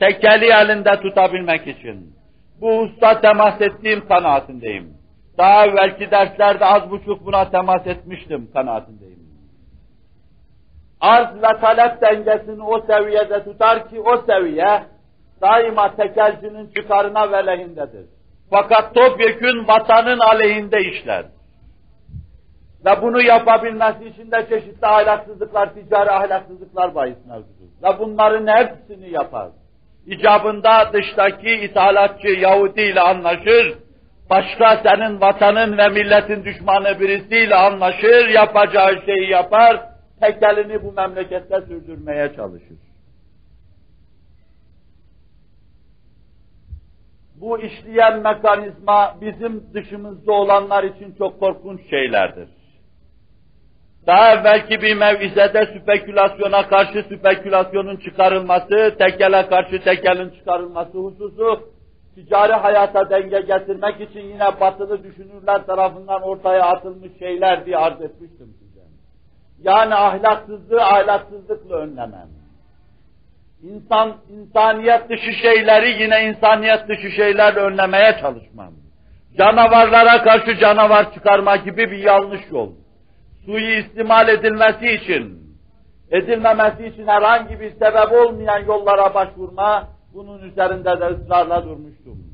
Tekeli elinde tutabilmek için. Bu usta temas ettiğim kanaatindeyim. Daha evvelki derslerde az buçuk buna temas etmiştim kanaatindeyim. Arz ve talep dengesini o seviyede tutar ki o seviye daima tekelcinin çıkarına ve lehindedir. Fakat topyekün vatanın aleyhinde işler. Ve bunu yapabilmesi için de çeşitli ahlaksızlıklar, ticari ahlaksızlıklar bahis mevzudur. Ve bunların hepsini yapar. İcabında dıştaki ithalatçı Yahudi ile anlaşır, başka senin vatanın ve milletin düşmanı birisiyle anlaşır, yapacağı şeyi yapar, tekelini bu memlekette sürdürmeye çalışır. Bu işleyen mekanizma bizim dışımızda olanlar için çok korkunç şeylerdir. Daha evvelki bir mevizede spekülasyona karşı spekülasyonun çıkarılması, tekele karşı tekelin çıkarılması hususu, ticari hayata denge getirmek için yine batılı düşünürler tarafından ortaya atılmış şeyler diye arz etmiştim size. Yani ahlaksızlığı ahlaksızlıkla önlemem. İnsan, insaniyet dışı şeyleri yine insaniyet dışı şeylerle önlemeye çalışmam. Canavarlara karşı canavar çıkarma gibi bir yanlış yol suyu istimal edilmesi için, edilmemesi için herhangi bir sebep olmayan yollara başvurma, bunun üzerinde de ısrarla durmuştum.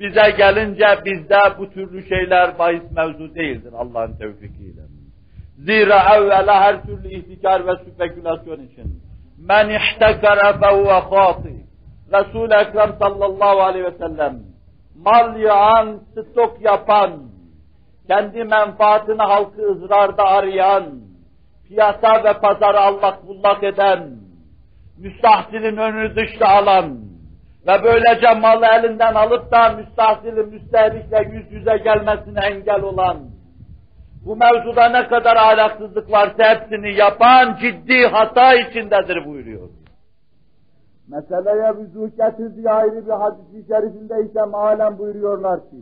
Bize gelince bizde bu türlü şeyler bahis mevzu değildir Allah'ın tevfikiyle. Zira evvela her türlü ihtikar ve spekülasyon için. Men ihtekara fehuve khati. Resul-i Ekrem sallallahu aleyhi ve sellem mal yağan, stok yapan, kendi menfaatini halkı ızrarda arayan, piyasa ve pazarı allak bullak eden, müstahsilin önünü dışta alan ve böylece malı elinden alıp da müstahsilin müstehlikle yüz yüze gelmesine engel olan, bu mevzuda ne kadar ahlaksızlık varsa hepsini yapan ciddi hata içindedir buyuruyor. Meseleye vüzuh getirdiği ayrı bir hadis-i şerifinde ise mealen buyuruyorlar ki,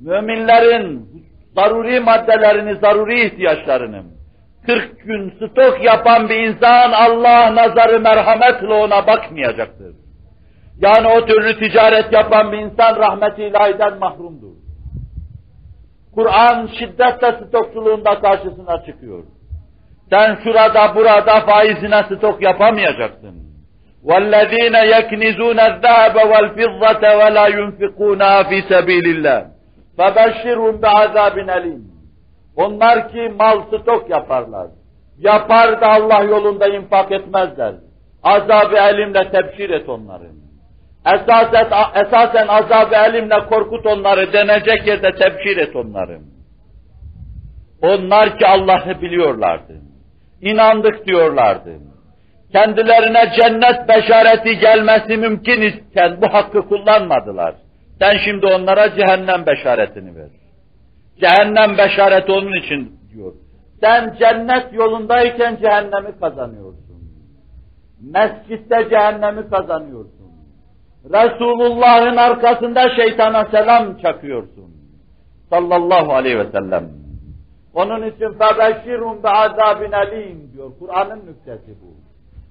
müminlerin zaruri maddelerini, zaruri ihtiyaçlarını 40 gün stok yapan bir insan Allah nazarı merhametle ona bakmayacaktır. Yani o türlü ticaret yapan bir insan rahmet ilahiden mahrumdur. Kur'an şiddetle stokçuluğunda karşısına çıkıyor. Sen şurada burada faizine stok yapamayacaksın. وَالَّذ۪ينَ يَكْنِزُونَ الذَّهَبَ وَالْفِضَّةَ وَلَا يُنْفِقُونَهَا فِي سَب۪يلِ اللّٰهِ فَبَشِّرْهُمْ بِعَذَابٍ اَلِيمٍ Onlar ki mal stok yaparlar. Yapar da Allah yolunda infak etmezler. Azab-ı elimle tebşir et onları. Esasen, esasen azab-ı elimle korkut onları, denecek yerde tebşir et onları. Onlar ki Allah'ı biliyorlardı. İnandık diyorlardı. Kendilerine cennet beşareti gelmesi mümkün iken bu hakkı kullanmadılar. Sen şimdi onlara cehennem beşaretini ver. Cehennem beşareti onun için diyor. Sen cennet yolundayken cehennemi kazanıyorsun. Mescitte cehennemi kazanıyorsun. Resulullah'ın arkasında şeytana selam çakıyorsun. Sallallahu aleyhi ve sellem. Onun için febeşirun bi azabin alim diyor. Kur'an'ın nüktesi bu.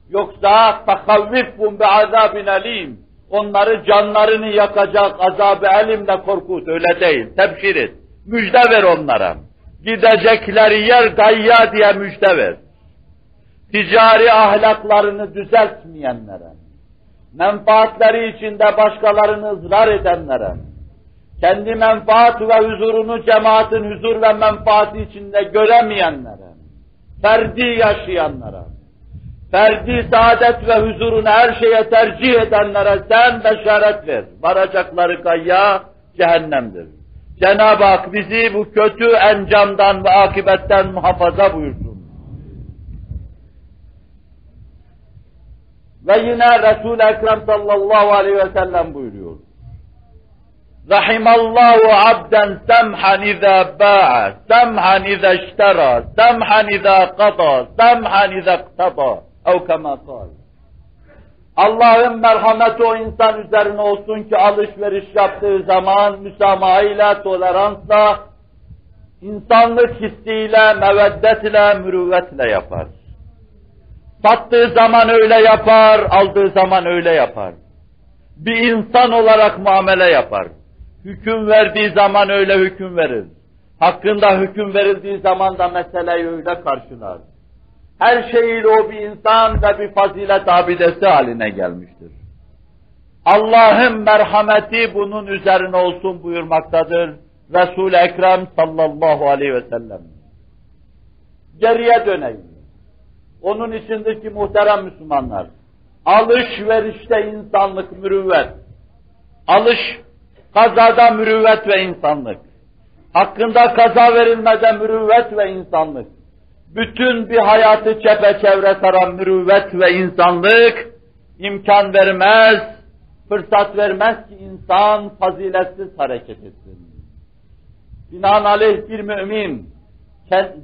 Yoksa takavvifun bi azabin alim. Onları canlarını yakacak azabı elimle korkut. Öyle değil. Tebşir et. Müjde ver onlara. Gidecekleri yer gayya diye müjde ver. Ticari ahlaklarını düzeltmeyenlere, menfaatleri içinde başkalarını ızrar edenlere, kendi menfaat ve huzurunu cemaatin huzur ve menfaati içinde göremeyenlere, ferdi yaşayanlara, ferdi saadet ve huzurunu her şeye tercih edenlere sen beşaret ver. Varacakları gayya cehennemdir. Cenab-ı Hak bizi bu kötü encamdan ve akibetten muhafaza buyursun. Ve yine Resul-i Ekrem sallallahu aleyhi ve sellem buyuruyor. Rahimallahu abden semhan iza ba'a, semhan iza iştera, semhan iza qada, semhan iza iqtada. Ev kema kal. Allah'ın merhameti o insan üzerine olsun ki alışveriş yaptığı zaman müsamahayla, toleransla, insanlık hissiyle, meveddetle, mürüvvetle yapar. Sattığı zaman öyle yapar, aldığı zaman öyle yapar. Bir insan olarak muamele yapar. Hüküm verdiği zaman öyle hüküm verir. Hakkında hüküm verildiği zaman da meseleyi öyle karşılar her şeyiyle o bir insan ve bir fazilet abidesi haline gelmiştir. Allah'ın merhameti bunun üzerine olsun buyurmaktadır. Resul-i Ekrem sallallahu aleyhi ve sellem. Geriye döneyim. Onun içindeki muhterem Müslümanlar, alışverişte insanlık, mürüvvet, alış, kazada mürüvvet ve insanlık, hakkında kaza verilmede mürüvvet ve insanlık, bütün bir hayatı çepeçevre saran mürüvvet ve insanlık imkan vermez, fırsat vermez ki insan faziletsiz hareket etsin. Binaenaleyh bir mümin,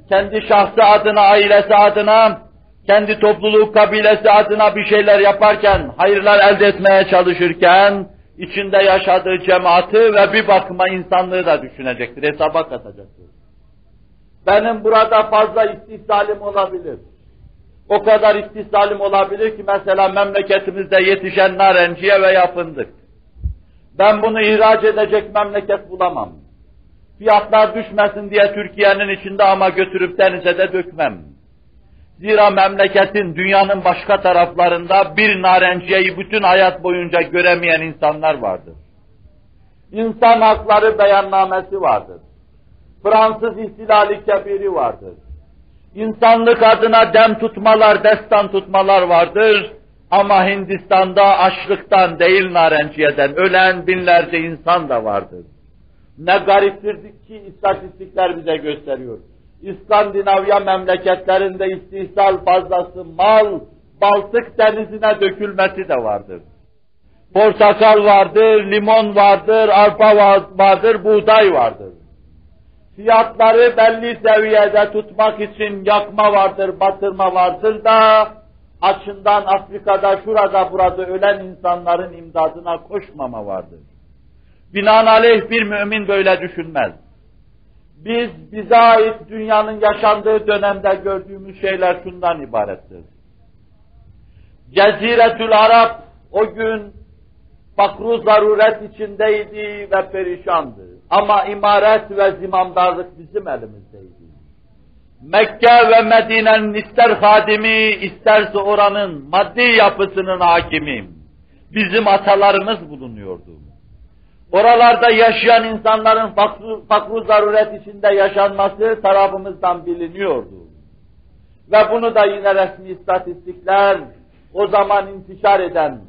kendi şahsı adına, ailesi adına, kendi topluluğu, kabilesi adına bir şeyler yaparken, hayırlar elde etmeye çalışırken, içinde yaşadığı cemaati ve bir bakıma insanlığı da düşünecektir, hesaba katacaktır. Benim burada fazla istihsalim olabilir. O kadar istihsalim olabilir ki mesela memleketimizde yetişen narenciye ve yapındık. Ben bunu ihraç edecek memleket bulamam. Fiyatlar düşmesin diye Türkiye'nin içinde ama götürüp denize de dökmem. Zira memleketin, dünyanın başka taraflarında bir narenciyeyi bütün hayat boyunca göremeyen insanlar vardır. İnsan hakları beyannamesi vardır. Fransız ihtilali kebiri vardır. İnsanlık adına dem tutmalar, destan tutmalar vardır. Ama Hindistan'da açlıktan değil narenciyeden ölen binlerce insan da vardır. Ne gariptir ki istatistikler bize gösteriyor. İskandinavya memleketlerinde istihsal fazlası mal, Baltık denizine dökülmesi de vardır. Portakal vardır, limon vardır, arpa vardır, buğday vardır. Fiyatları belli seviyede tutmak için yakma vardır, batırma vardır da açından Afrika'da, şurada, burada ölen insanların imdadına koşmama vardır. Binaenaleyh bir mümin böyle düşünmez. Biz, bize ait dünyanın yaşandığı dönemde gördüğümüz şeyler şundan ibarettir. Ceziretül Arap o gün fakru zaruret içindeydi ve perişandı. Ama imaret ve zimamdarlık bizim elimizdeydi. Mekke ve Medine'nin ister hadimi, isterse oranın maddi yapısının hakimi, bizim atalarımız bulunuyordu. Oralarda yaşayan insanların fakru, fakru zaruret içinde yaşanması tarafımızdan biliniyordu. Ve bunu da yine resmi istatistikler, o zaman intişar eden,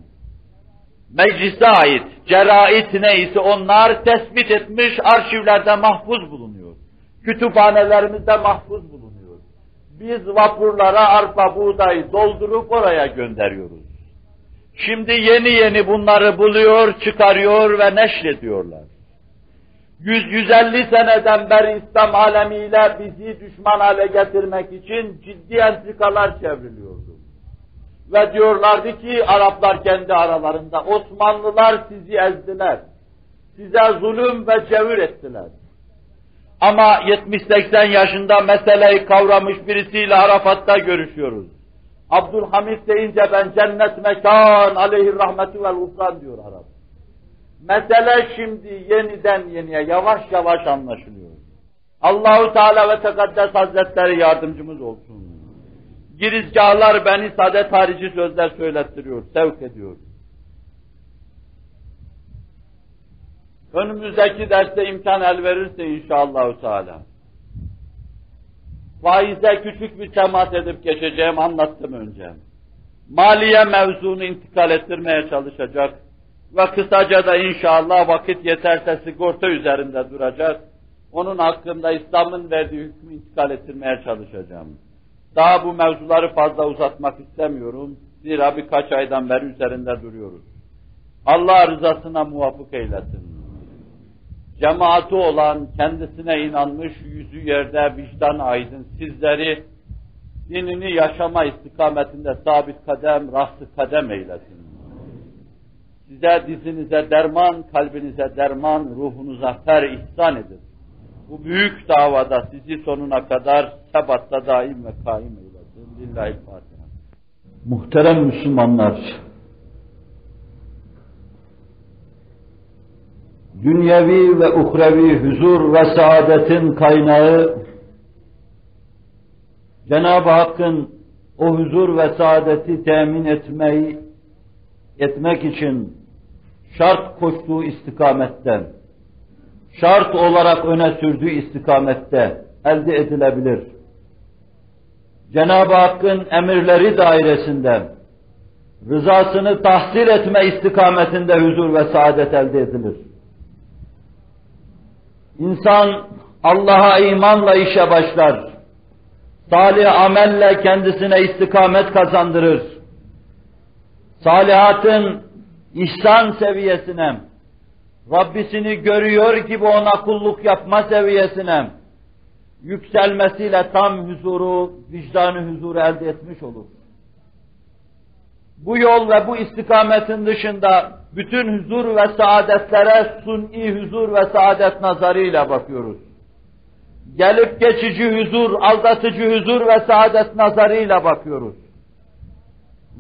meclise ait cerait neyse onlar tespit etmiş arşivlerde mahfuz bulunuyor. Kütüphanelerimizde mahfuz bulunuyor. Biz vapurlara arpa buğday doldurup oraya gönderiyoruz. Şimdi yeni yeni bunları buluyor, çıkarıyor ve neşrediyorlar. 100-150 seneden beri İslam alemiyle bizi düşman hale getirmek için ciddi entrikalar çevriliyordu. Ve diyorlardı ki Araplar kendi aralarında Osmanlılar sizi ezdiler. Size zulüm ve cevir ettiler. Ama 70-80 yaşında meseleyi kavramış birisiyle Arafat'ta görüşüyoruz. Abdülhamid deyince ben cennet mekan aleyhir rahmeti vel ufran diyor Arap. Mesele şimdi yeniden yeniye yavaş yavaş anlaşılıyor. Allahu Teala ve Tekaddes Hazretleri yardımcımız olsun. Girizgahlar beni sade harici sözler söylettiriyor, sevk ediyor. Önümüzdeki derste imkan el verirse inşallah Teala. Faize küçük bir temas edip geçeceğim anlattım önce. Maliye mevzunu intikal ettirmeye çalışacak ve kısaca da inşallah vakit yeterse sigorta üzerinde duracak. Onun hakkında İslam'ın verdiği hükmü intikal ettirmeye çalışacağım. Daha bu mevzuları fazla uzatmak istemiyorum. Zira birkaç aydan beri üzerinde duruyoruz. Allah rızasına muvafık eylesin. Cemaati olan, kendisine inanmış, yüzü yerde vicdan aydın sizleri dinini yaşama istikametinde sabit kadem, rastı kadem eylesin. Size dizinize derman, kalbinize derman, ruhunuza fer ihsan edin bu büyük davada sizi sonuna kadar sebatta daim ve kaim eylesin. Lillahi Fatiha. Muhterem Müslümanlar, dünyevi ve uhrevi huzur ve saadetin kaynağı Cenab-ı Hakk'ın o huzur ve saadeti temin etmeyi etmek için şart koştuğu istikametten şart olarak öne sürdüğü istikamette elde edilebilir. Cenab-ı Hakk'ın emirleri dairesinde rızasını tahsil etme istikametinde huzur ve saadet elde edilir. İnsan Allah'a imanla işe başlar. Salih amelle kendisine istikamet kazandırır. Salihatın ihsan seviyesine, Rabbisini görüyor gibi ona kulluk yapma seviyesine yükselmesiyle tam huzuru, vicdanı huzuru elde etmiş olur. Bu yol ve bu istikametin dışında bütün huzur ve saadetlere suni huzur ve saadet nazarıyla bakıyoruz. Gelip geçici huzur, aldatıcı huzur ve saadet nazarıyla bakıyoruz.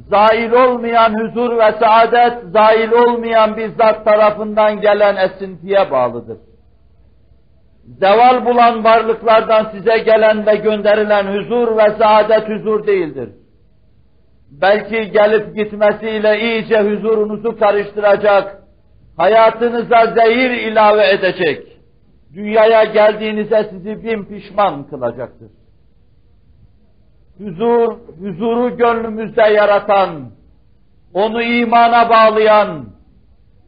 Zail olmayan huzur ve saadet, zail olmayan bir zat tarafından gelen esintiye bağlıdır. Zeval bulan varlıklardan size gelen ve gönderilen huzur ve saadet huzur değildir belki gelip gitmesiyle iyice huzurunuzu karıştıracak, hayatınıza zehir ilave edecek, dünyaya geldiğinize sizi bin pişman kılacaktır. Huzur, huzuru gönlümüzde yaratan, onu imana bağlayan,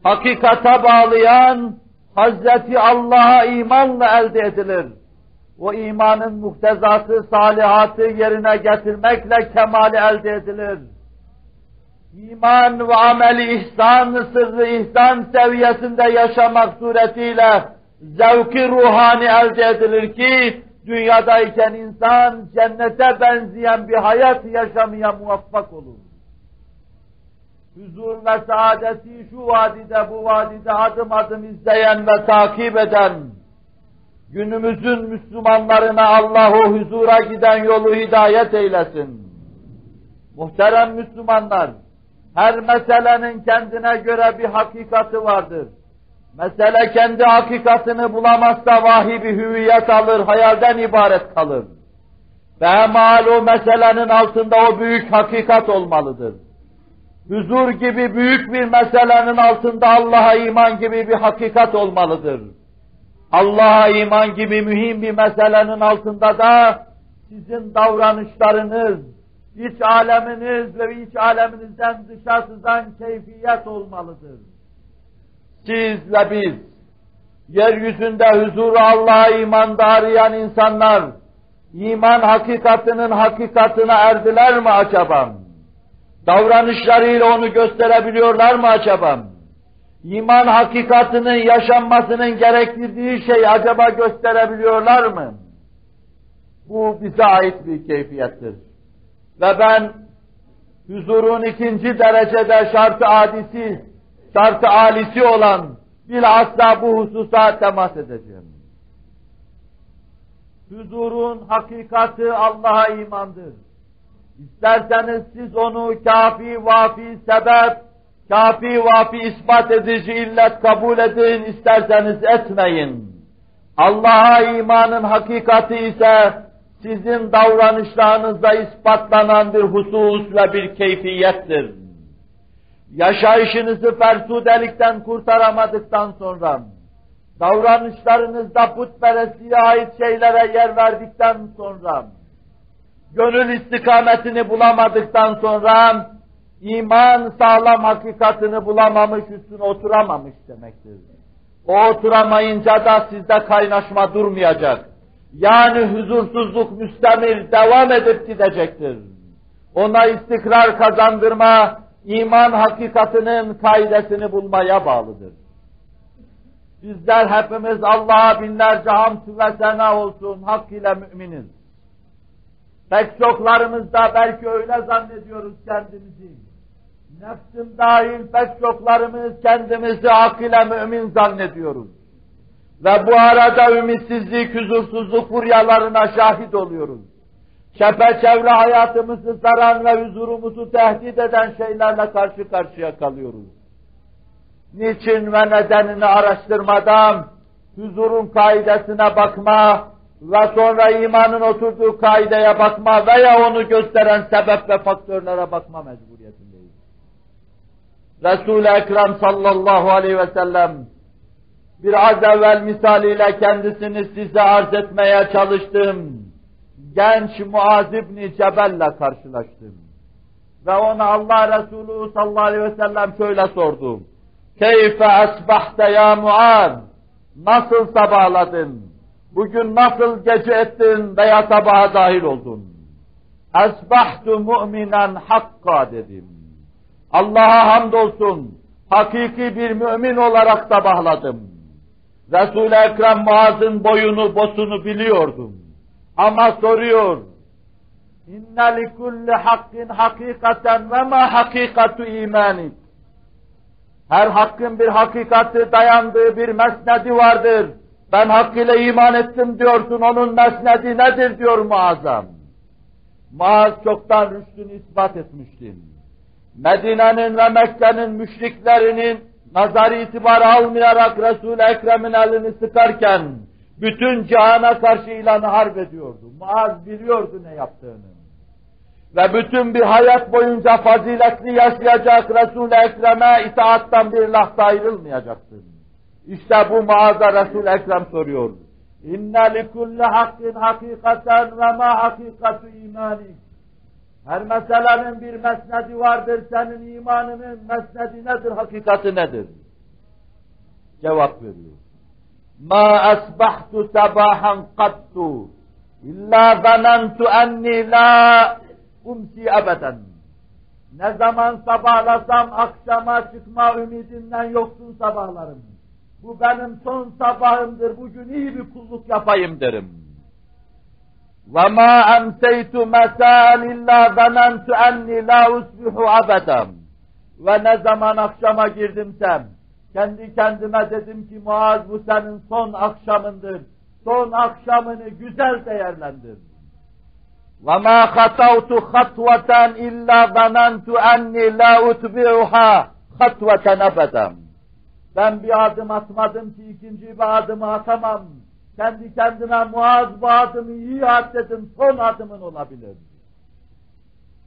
hakikata bağlayan, Hazreti Allah'a imanla elde edilir o imanın muhtezası, salihatı yerine getirmekle kemali elde edilir. İman ve ameli ihsan, sırrı ihsan seviyesinde yaşamak suretiyle zevki ruhani elde edilir ki, dünyadayken insan cennete benzeyen bir hayat yaşamaya muvaffak olur. Huzur ve saadeti şu vadide bu vadide adım adım izleyen ve takip eden, günümüzün Müslümanlarına Allahu huzura giden yolu hidayet eylesin. Muhterem Müslümanlar, her meselenin kendine göre bir hakikati vardır. Mesele kendi hakikatini bulamazsa vahiy bir hüviyet alır, hayalden ibaret kalır. Ve mal o meselenin altında o büyük hakikat olmalıdır. Huzur gibi büyük bir meselenin altında Allah'a iman gibi bir hakikat olmalıdır. Allah'a iman gibi mühim bir meselenin altında da sizin davranışlarınız, iç aleminiz ve iç aleminizden dışa sızan keyfiyet olmalıdır. Siz ve biz, yeryüzünde huzuru Allah'a imanda arayan insanlar, iman hakikatinin hakikatine erdiler mi acaba? Davranışlarıyla onu gösterebiliyorlar mı acaba? İman hakikatinin yaşanmasının gerektirdiği şey acaba gösterebiliyorlar mı? Bu bize ait bir keyfiyettir. Ve ben huzurun ikinci derecede şartı adisi, şartı alisi olan bilhassa bu hususa temas edeceğim. Huzurun hakikati Allah'a imandır. İsterseniz siz onu kafi, vafi, sebep, kafi vafi ispat edici illet kabul edin, isterseniz etmeyin. Allah'a imanın hakikati ise sizin davranışlarınızda ispatlanan bir husus ve bir keyfiyettir. Yaşayışınızı fersudelikten kurtaramadıktan sonra, davranışlarınızda putperestliğe ait şeylere yer verdikten sonra, gönül istikametini bulamadıktan sonra, iman sağlam hakikatini bulamamış, üstüne oturamamış demektir. O oturamayınca da sizde kaynaşma durmayacak. Yani huzursuzluk müstemir devam edip gidecektir. Ona istikrar kazandırma, iman hakikatinin kaidesini bulmaya bağlıdır. Bizler hepimiz Allah'a binlerce hamd ve sena olsun, hak ile müminiz. Pek çoklarımızda belki öyle zannediyoruz kendimizi Nefsim dahil pek çoklarımız kendimizi hak ile mümin zannediyoruz. Ve bu arada ümitsizlik, huzursuzluk furyalarına şahit oluyoruz. Çepeçevre hayatımızı saran ve huzurumuzu tehdit eden şeylerle karşı karşıya kalıyoruz. Niçin ve nedenini araştırmadan huzurun kaidesine bakma ve sonra imanın oturduğu kaideye bakma veya onu gösteren sebep ve faktörlere bakma mecburiyeti. Resul-i Ekrem sallallahu aleyhi ve sellem biraz evvel misaliyle kendisini size arz etmeye çalıştım. genç Muaz İbni Cebel'le karşılaştım. Ve ona Allah Resulü sallallahu aleyhi ve sellem şöyle sordu. Keyfe esbahte ya Muaz? Nasıl sabahladın? Bugün nasıl gece ettin veya sabaha dahil oldun? Esbahtu mu'minen hakka dedim. Allah'a hamdolsun, hakiki bir mümin olarak sabahladım. Resul-i Ekrem Muaz'ın boyunu, bosunu biliyordum. Ama soruyor, kulli hakkin hakikaten ve ma hakikatu imanik. Her hakkın bir hakikati dayandığı bir mesnedi vardır. Ben hakkıyla iman ettim diyorsun, onun mesnedi nedir diyor muazzam. Muaz çoktan rüştünü ispat etmiştin. Medine'nin ve Mekke'nin müşriklerinin nazar itibarı almayarak Resul-i Ekrem'in elini sıkarken bütün cihana karşı ilanı harp ediyordu. Muaz biliyordu ne yaptığını. Ve bütün bir hayat boyunca faziletli yaşayacak Resul-i Ekrem'e itaattan bir lahta ayrılmayacaksın. İşte bu Muaz'a Resul-i Ekrem soruyor. İnne likulli hakkin hakikaten ve ma hakikatu imanik. Her meselenin bir mesnedi vardır. Senin imanının mesnedi nedir, hakikati nedir? Cevap veriyor. Ma esbahtu sabahan qattu illa zanantu enni la umsi ebeden. Ne zaman sabahlasam akşama çıkma ümidinden yoksun sabahlarım. Bu benim son sabahımdır, bugün iyi bir kulluk yapayım derim. وَمَا أَمْسَيْتُ مَسَانِ إِلَّا ظَنَنْتُ أَنِّي لَا أُصْبِحُ عَبَدًا Ve ne zaman akşama girdimsem, kendi kendime dedim ki Muaz bu senin son akşamındır. Son akşamını güzel değerlendir. وَمَا خَطَوْتُ خَطْوَةً إِلَّا ظَنَنْتُ أَنِّي لَا أُتْبِعُهَا خَطْوَةً أَبَدًا Ben bir adım atmadım ki ikinci bir adımı atamam. kendi kendime muaz iyi at dedim, son adımın olabilir.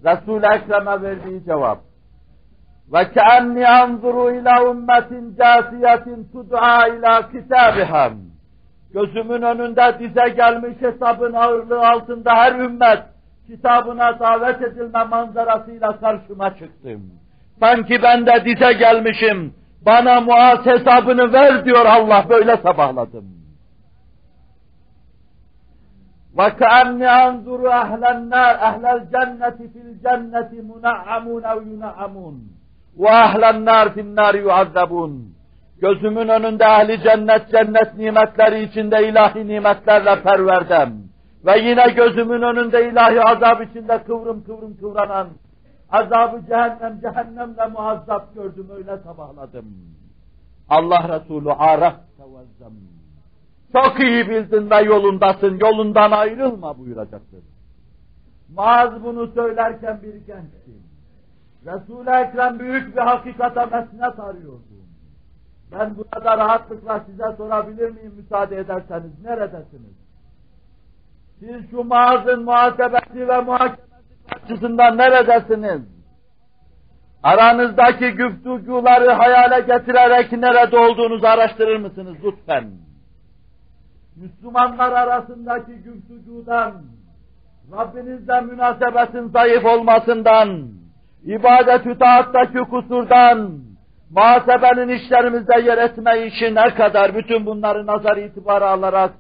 Resul-i Ekrem'e verdiği cevap. Ve keanni anzuru ila ummetin casiyetin tud'a ila kitabiham. Gözümün önünde dize gelmiş hesabın ağırlığı altında her ümmet kitabına davet edilme manzarasıyla karşıma çıktım. Sanki ben de dize gelmişim. Bana muaz hesabını ver diyor Allah böyle sabahladım. وكأني أنظر أهل النار أهل الجنة في الجنة منعمون أو ينعمون وأهل النار في النار يعذبون Gözümün önünde ehli cennet cennet nimetleri içinde ilahi nimetlerle perverdem. Ve yine gözümün önünde ilahi azab içinde kıvrım kıvrım kıvranan azabı cehennem cehennemle muazzap gördüm öyle sabahladım. Allah Resulü araf tevezzem. Çok iyi bildin ve yolundasın, yolundan ayrılma buyuracaktır. Maaz bunu söylerken bir gençti. Resul-i Ekrem büyük bir hakikate mesnet arıyordu. Ben burada rahatlıkla size sorabilir miyim müsaade ederseniz, neredesiniz? Siz şu Maaz'ın muhasebesi ve muhakemesi açısından neredesiniz? Aranızdaki güftüguları hayale getirerek nerede olduğunuzu araştırır mısınız lütfen? Müslümanlar arasındaki güftücudan, Rabbinizle münasebetin zayıf olmasından, ibadet-ü taattaki kusurdan, muhasebenin işlerimizde yer etme ne kadar bütün bunları nazar itibarı alarak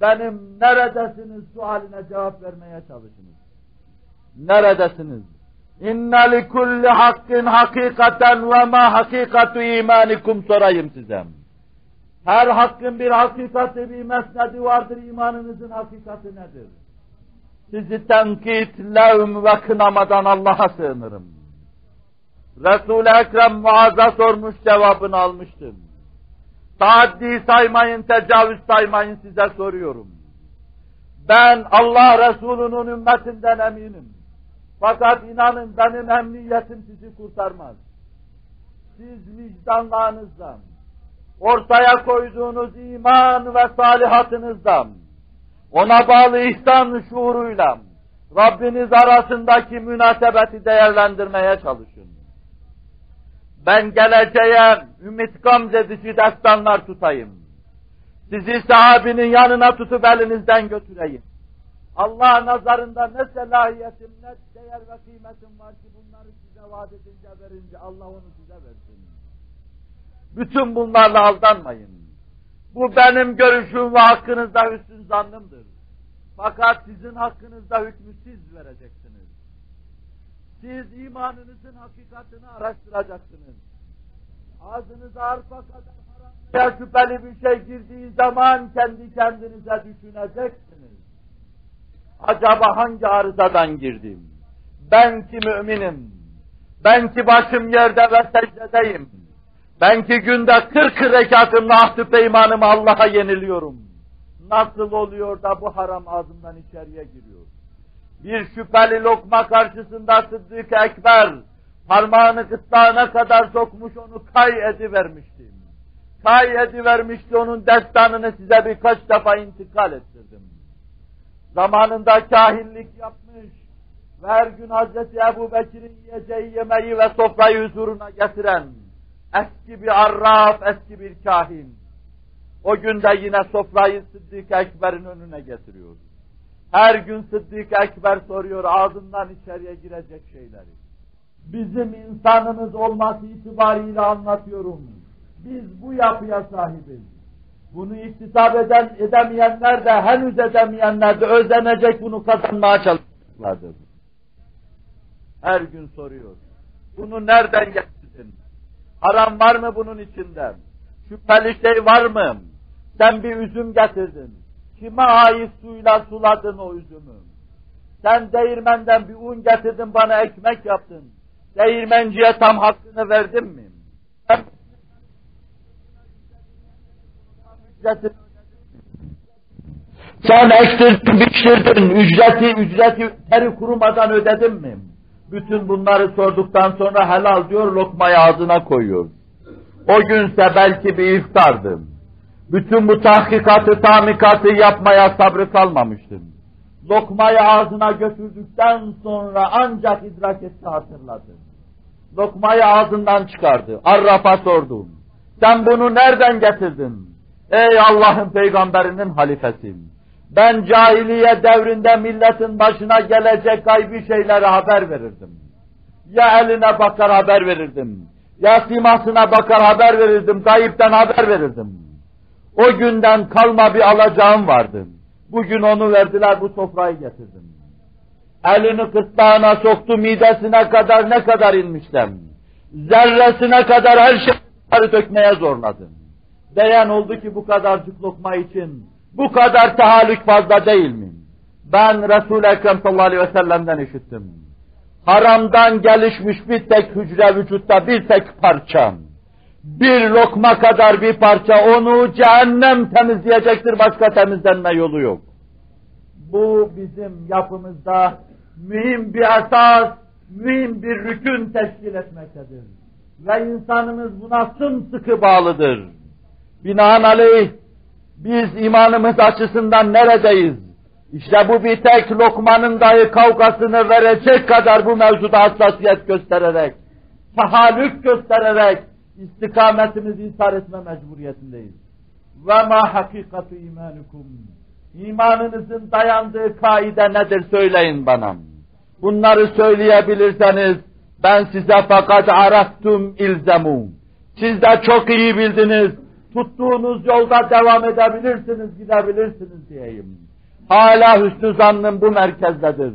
benim neredesiniz sualine cevap vermeye çalışınız. Neredesiniz? İnne li kulli hakkin hakikaten ve ma hakikatu imanikum sorayım size. Her hakkın bir hakikati, bir mesnedi vardır. İmanınızın hakikati nedir? Sizi tenkit, levm ve kınamadan Allah'a sığınırım. Resul-i Ekrem Muaz'a sormuş cevabını almıştım. Taaddi saymayın, tecavüz saymayın size soruyorum. Ben Allah Resulü'nün ümmetinden eminim. Fakat inanın benim emniyetim sizi kurtarmaz. Siz vicdanlarınızdan, ortaya koyduğunuz iman ve salihatınızdan, ona bağlı ihsan şuuruyla Rabbiniz arasındaki münasebeti değerlendirmeye çalışın. Ben geleceğe ümit gamzedici destanlar tutayım. Sizi sahabinin yanına tutup elinizden götüreyim. Allah nazarında ne selahiyetim, ne değer ve kıymetim var ki bunları size vaat edince verince Allah onu size versin. Bütün bunlarla aldanmayın. Bu benim görüşüm ve hakkınızda hüsnü zannımdır. Fakat sizin hakkınızda hükmü siz vereceksiniz. Siz imanınızın hakikatini araştıracaksınız. Ağzınıza arpa kadar haram şüpheli bir şey girdiği zaman kendi kendinize düşüneceksiniz. Acaba hangi arızadan girdim? Ben ki müminim. Ben ki başım yerde ve secdedeyim. Ben ki günde kırk rekatımla ahdü peymanımı Allah'a yeniliyorum. Nasıl oluyor da bu haram ağzımdan içeriye giriyor? Bir şüpheli lokma karşısında Sıddık Ekber parmağını gırtlağına kadar sokmuş onu kay edivermiştim. Kay edivermişti onun destanını size birkaç defa intikal ettirdim. Zamanında kahinlik yapmış ve her gün Hazreti Ebu Bekir'in yiyeceği yemeği ve sofrayı huzuruna getiren eski bir arraf, eski bir kahin. O günde yine sofrayı Sıddık Ekber'in önüne getiriyor. Her gün Sıddık Ekber soruyor ağzından içeriye girecek şeyleri. Bizim insanımız olması itibariyle anlatıyorum. Biz bu yapıya sahibiz. Bunu iktisap eden, edemeyenler de henüz edemeyenler de özenecek bunu kazanmaya çalışacaklardır. Her gün soruyor. Bunu nereden getirdin? Haram var mı bunun içinde? Şüpheli şey var mı? Sen bir üzüm getirdin. Kime ait suyla suladın o üzümü? Sen değirmenden bir un getirdin bana ekmek yaptın. Değirmenciye tam hakkını verdin mi? Sen ektirdin, biçtirdin, ücreti, ücreti teri kurumadan ödedin mi? Bütün bunları sorduktan sonra helal diyor, lokmayı ağzına koyuyor. O günse belki bir iftardı. Bütün bu tahkikatı, tamikatı yapmaya sabrı kalmamıştım. Lokmayı ağzına götürdükten sonra ancak idrak etti hatırladı. Lokmayı ağzından çıkardı. Arraf'a sordum. Sen bunu nereden getirdin? Ey Allah'ın peygamberinin halifesi! Ben cahiliye devrinde milletin başına gelecek gaybi şeylere haber verirdim. Ya eline bakar haber verirdim. Ya simasına bakar haber verirdim. Gayipten haber verirdim. O günden kalma bir alacağım vardı. Bugün onu verdiler bu sofrayı getirdim. Elini kırtlağına soktu midesine kadar ne kadar inmiştem. Zerresine kadar her şeyi dökmeye zorladım. Beyan oldu ki bu kadarcık lokma için bu kadar tahallük fazla değil mi? Ben Resul-i Ekrem sallallahu aleyhi ve sellem'den işittim. Haramdan gelişmiş bir tek hücre vücutta bir tek parça. Bir lokma kadar bir parça onu cehennem temizleyecektir başka temizlenme yolu yok. Bu bizim yapımızda mühim bir esas, mühim bir rükün teşkil etmektedir. Ve insanımız buna sımsıkı bağlıdır. Binaenaleyh biz imanımız açısından neredeyiz? İşte bu bir tek lokmanın dahi kavgasını verecek kadar bu mevzuda hassasiyet göstererek, tahallük göstererek istikametimizi ishar etme mecburiyetindeyiz. Ve ma hakikatu imanukum. İmanınızın dayandığı kaide nedir söyleyin bana. Bunları söyleyebilirseniz ben size fakat araftum ilzemu. Siz de çok iyi bildiniz tuttuğunuz yolda devam edebilirsiniz, gidebilirsiniz diyeyim. Hala hüsnü zannım bu merkezdedir.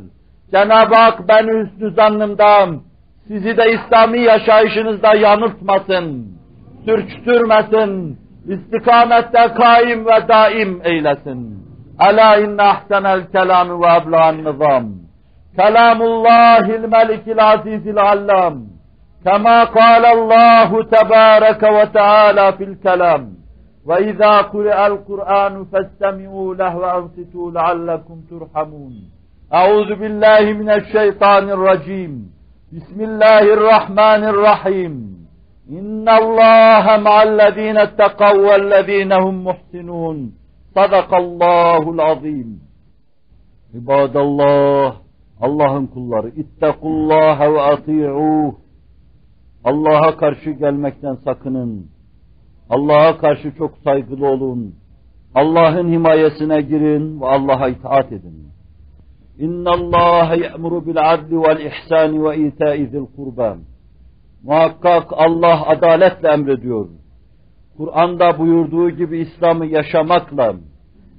Cenab-ı Hak ben hüsnü zannımdan sizi de İslami yaşayışınızda yanıltmasın, sürçtürmesin, istikamette kaim ve daim eylesin. Ela inne ahsenel kelamı ve ebla'n nizam. Kelamullahil melikil azizil allam. كما قال الله تبارك وتعالى في الكلام وإذا قرأ القرآن فاستمعوا له وأنصتوا لعلكم ترحمون. أعوذ بالله من الشيطان الرجيم. بسم الله الرحمن الرحيم. إن الله مع الذين اتقوا والذين هم محسنون. صدق الله العظيم. عباد الله Allah'ın kulları ittakullaha ve ati'uh Allah'a karşı gelmekten sakının. Allah'a karşı çok saygılı olun. Allah'ın himayesine girin ve Allah'a itaat edin. İnna Allah ya'muru bil adli vel ihsani ve ita'i zil kurban. Muhakkak Allah adaletle emrediyor. Kur'an'da buyurduğu gibi İslam'ı yaşamakla,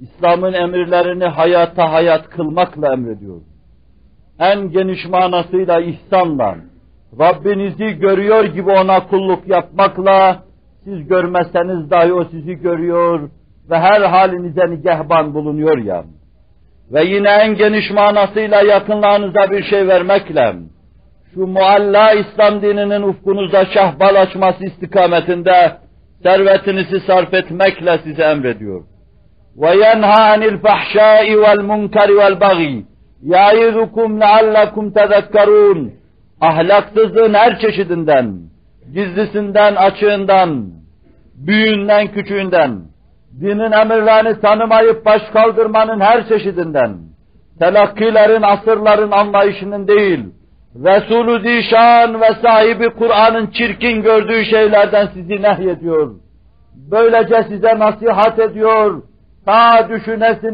İslam'ın emirlerini hayata hayat kılmakla emrediyor. En geniş manasıyla ihsanla, Rabbinizi görüyor gibi ona kulluk yapmakla, siz görmezseniz dahi o sizi görüyor ve her halinize nigehban bulunuyor ya. Ve yine en geniş manasıyla yakınlarınıza bir şey vermekle, şu mualla İslam dininin ufkunuza şahbal açması istikametinde servetinizi sarf etmekle size emrediyor. وَيَنْهَا عَنِ الْفَحْشَاءِ وَالْمُنْكَرِ وَالْبَغِيِ يَعِذُكُمْ لَعَلَّكُمْ تَذَكَّرُونَ Ahlaksızlığın her çeşidinden, gizlisinden, açığından, büyüğünden, küçüğünden, dinin emirlerini tanımayıp baş kaldırmanın her çeşidinden, telakkilerin, asırların anlayışının değil, Resulü Zişan ve sahibi Kur'an'ın çirkin gördüğü şeylerden sizi nehyediyor. Böylece size nasihat ediyor. Ta düşünesin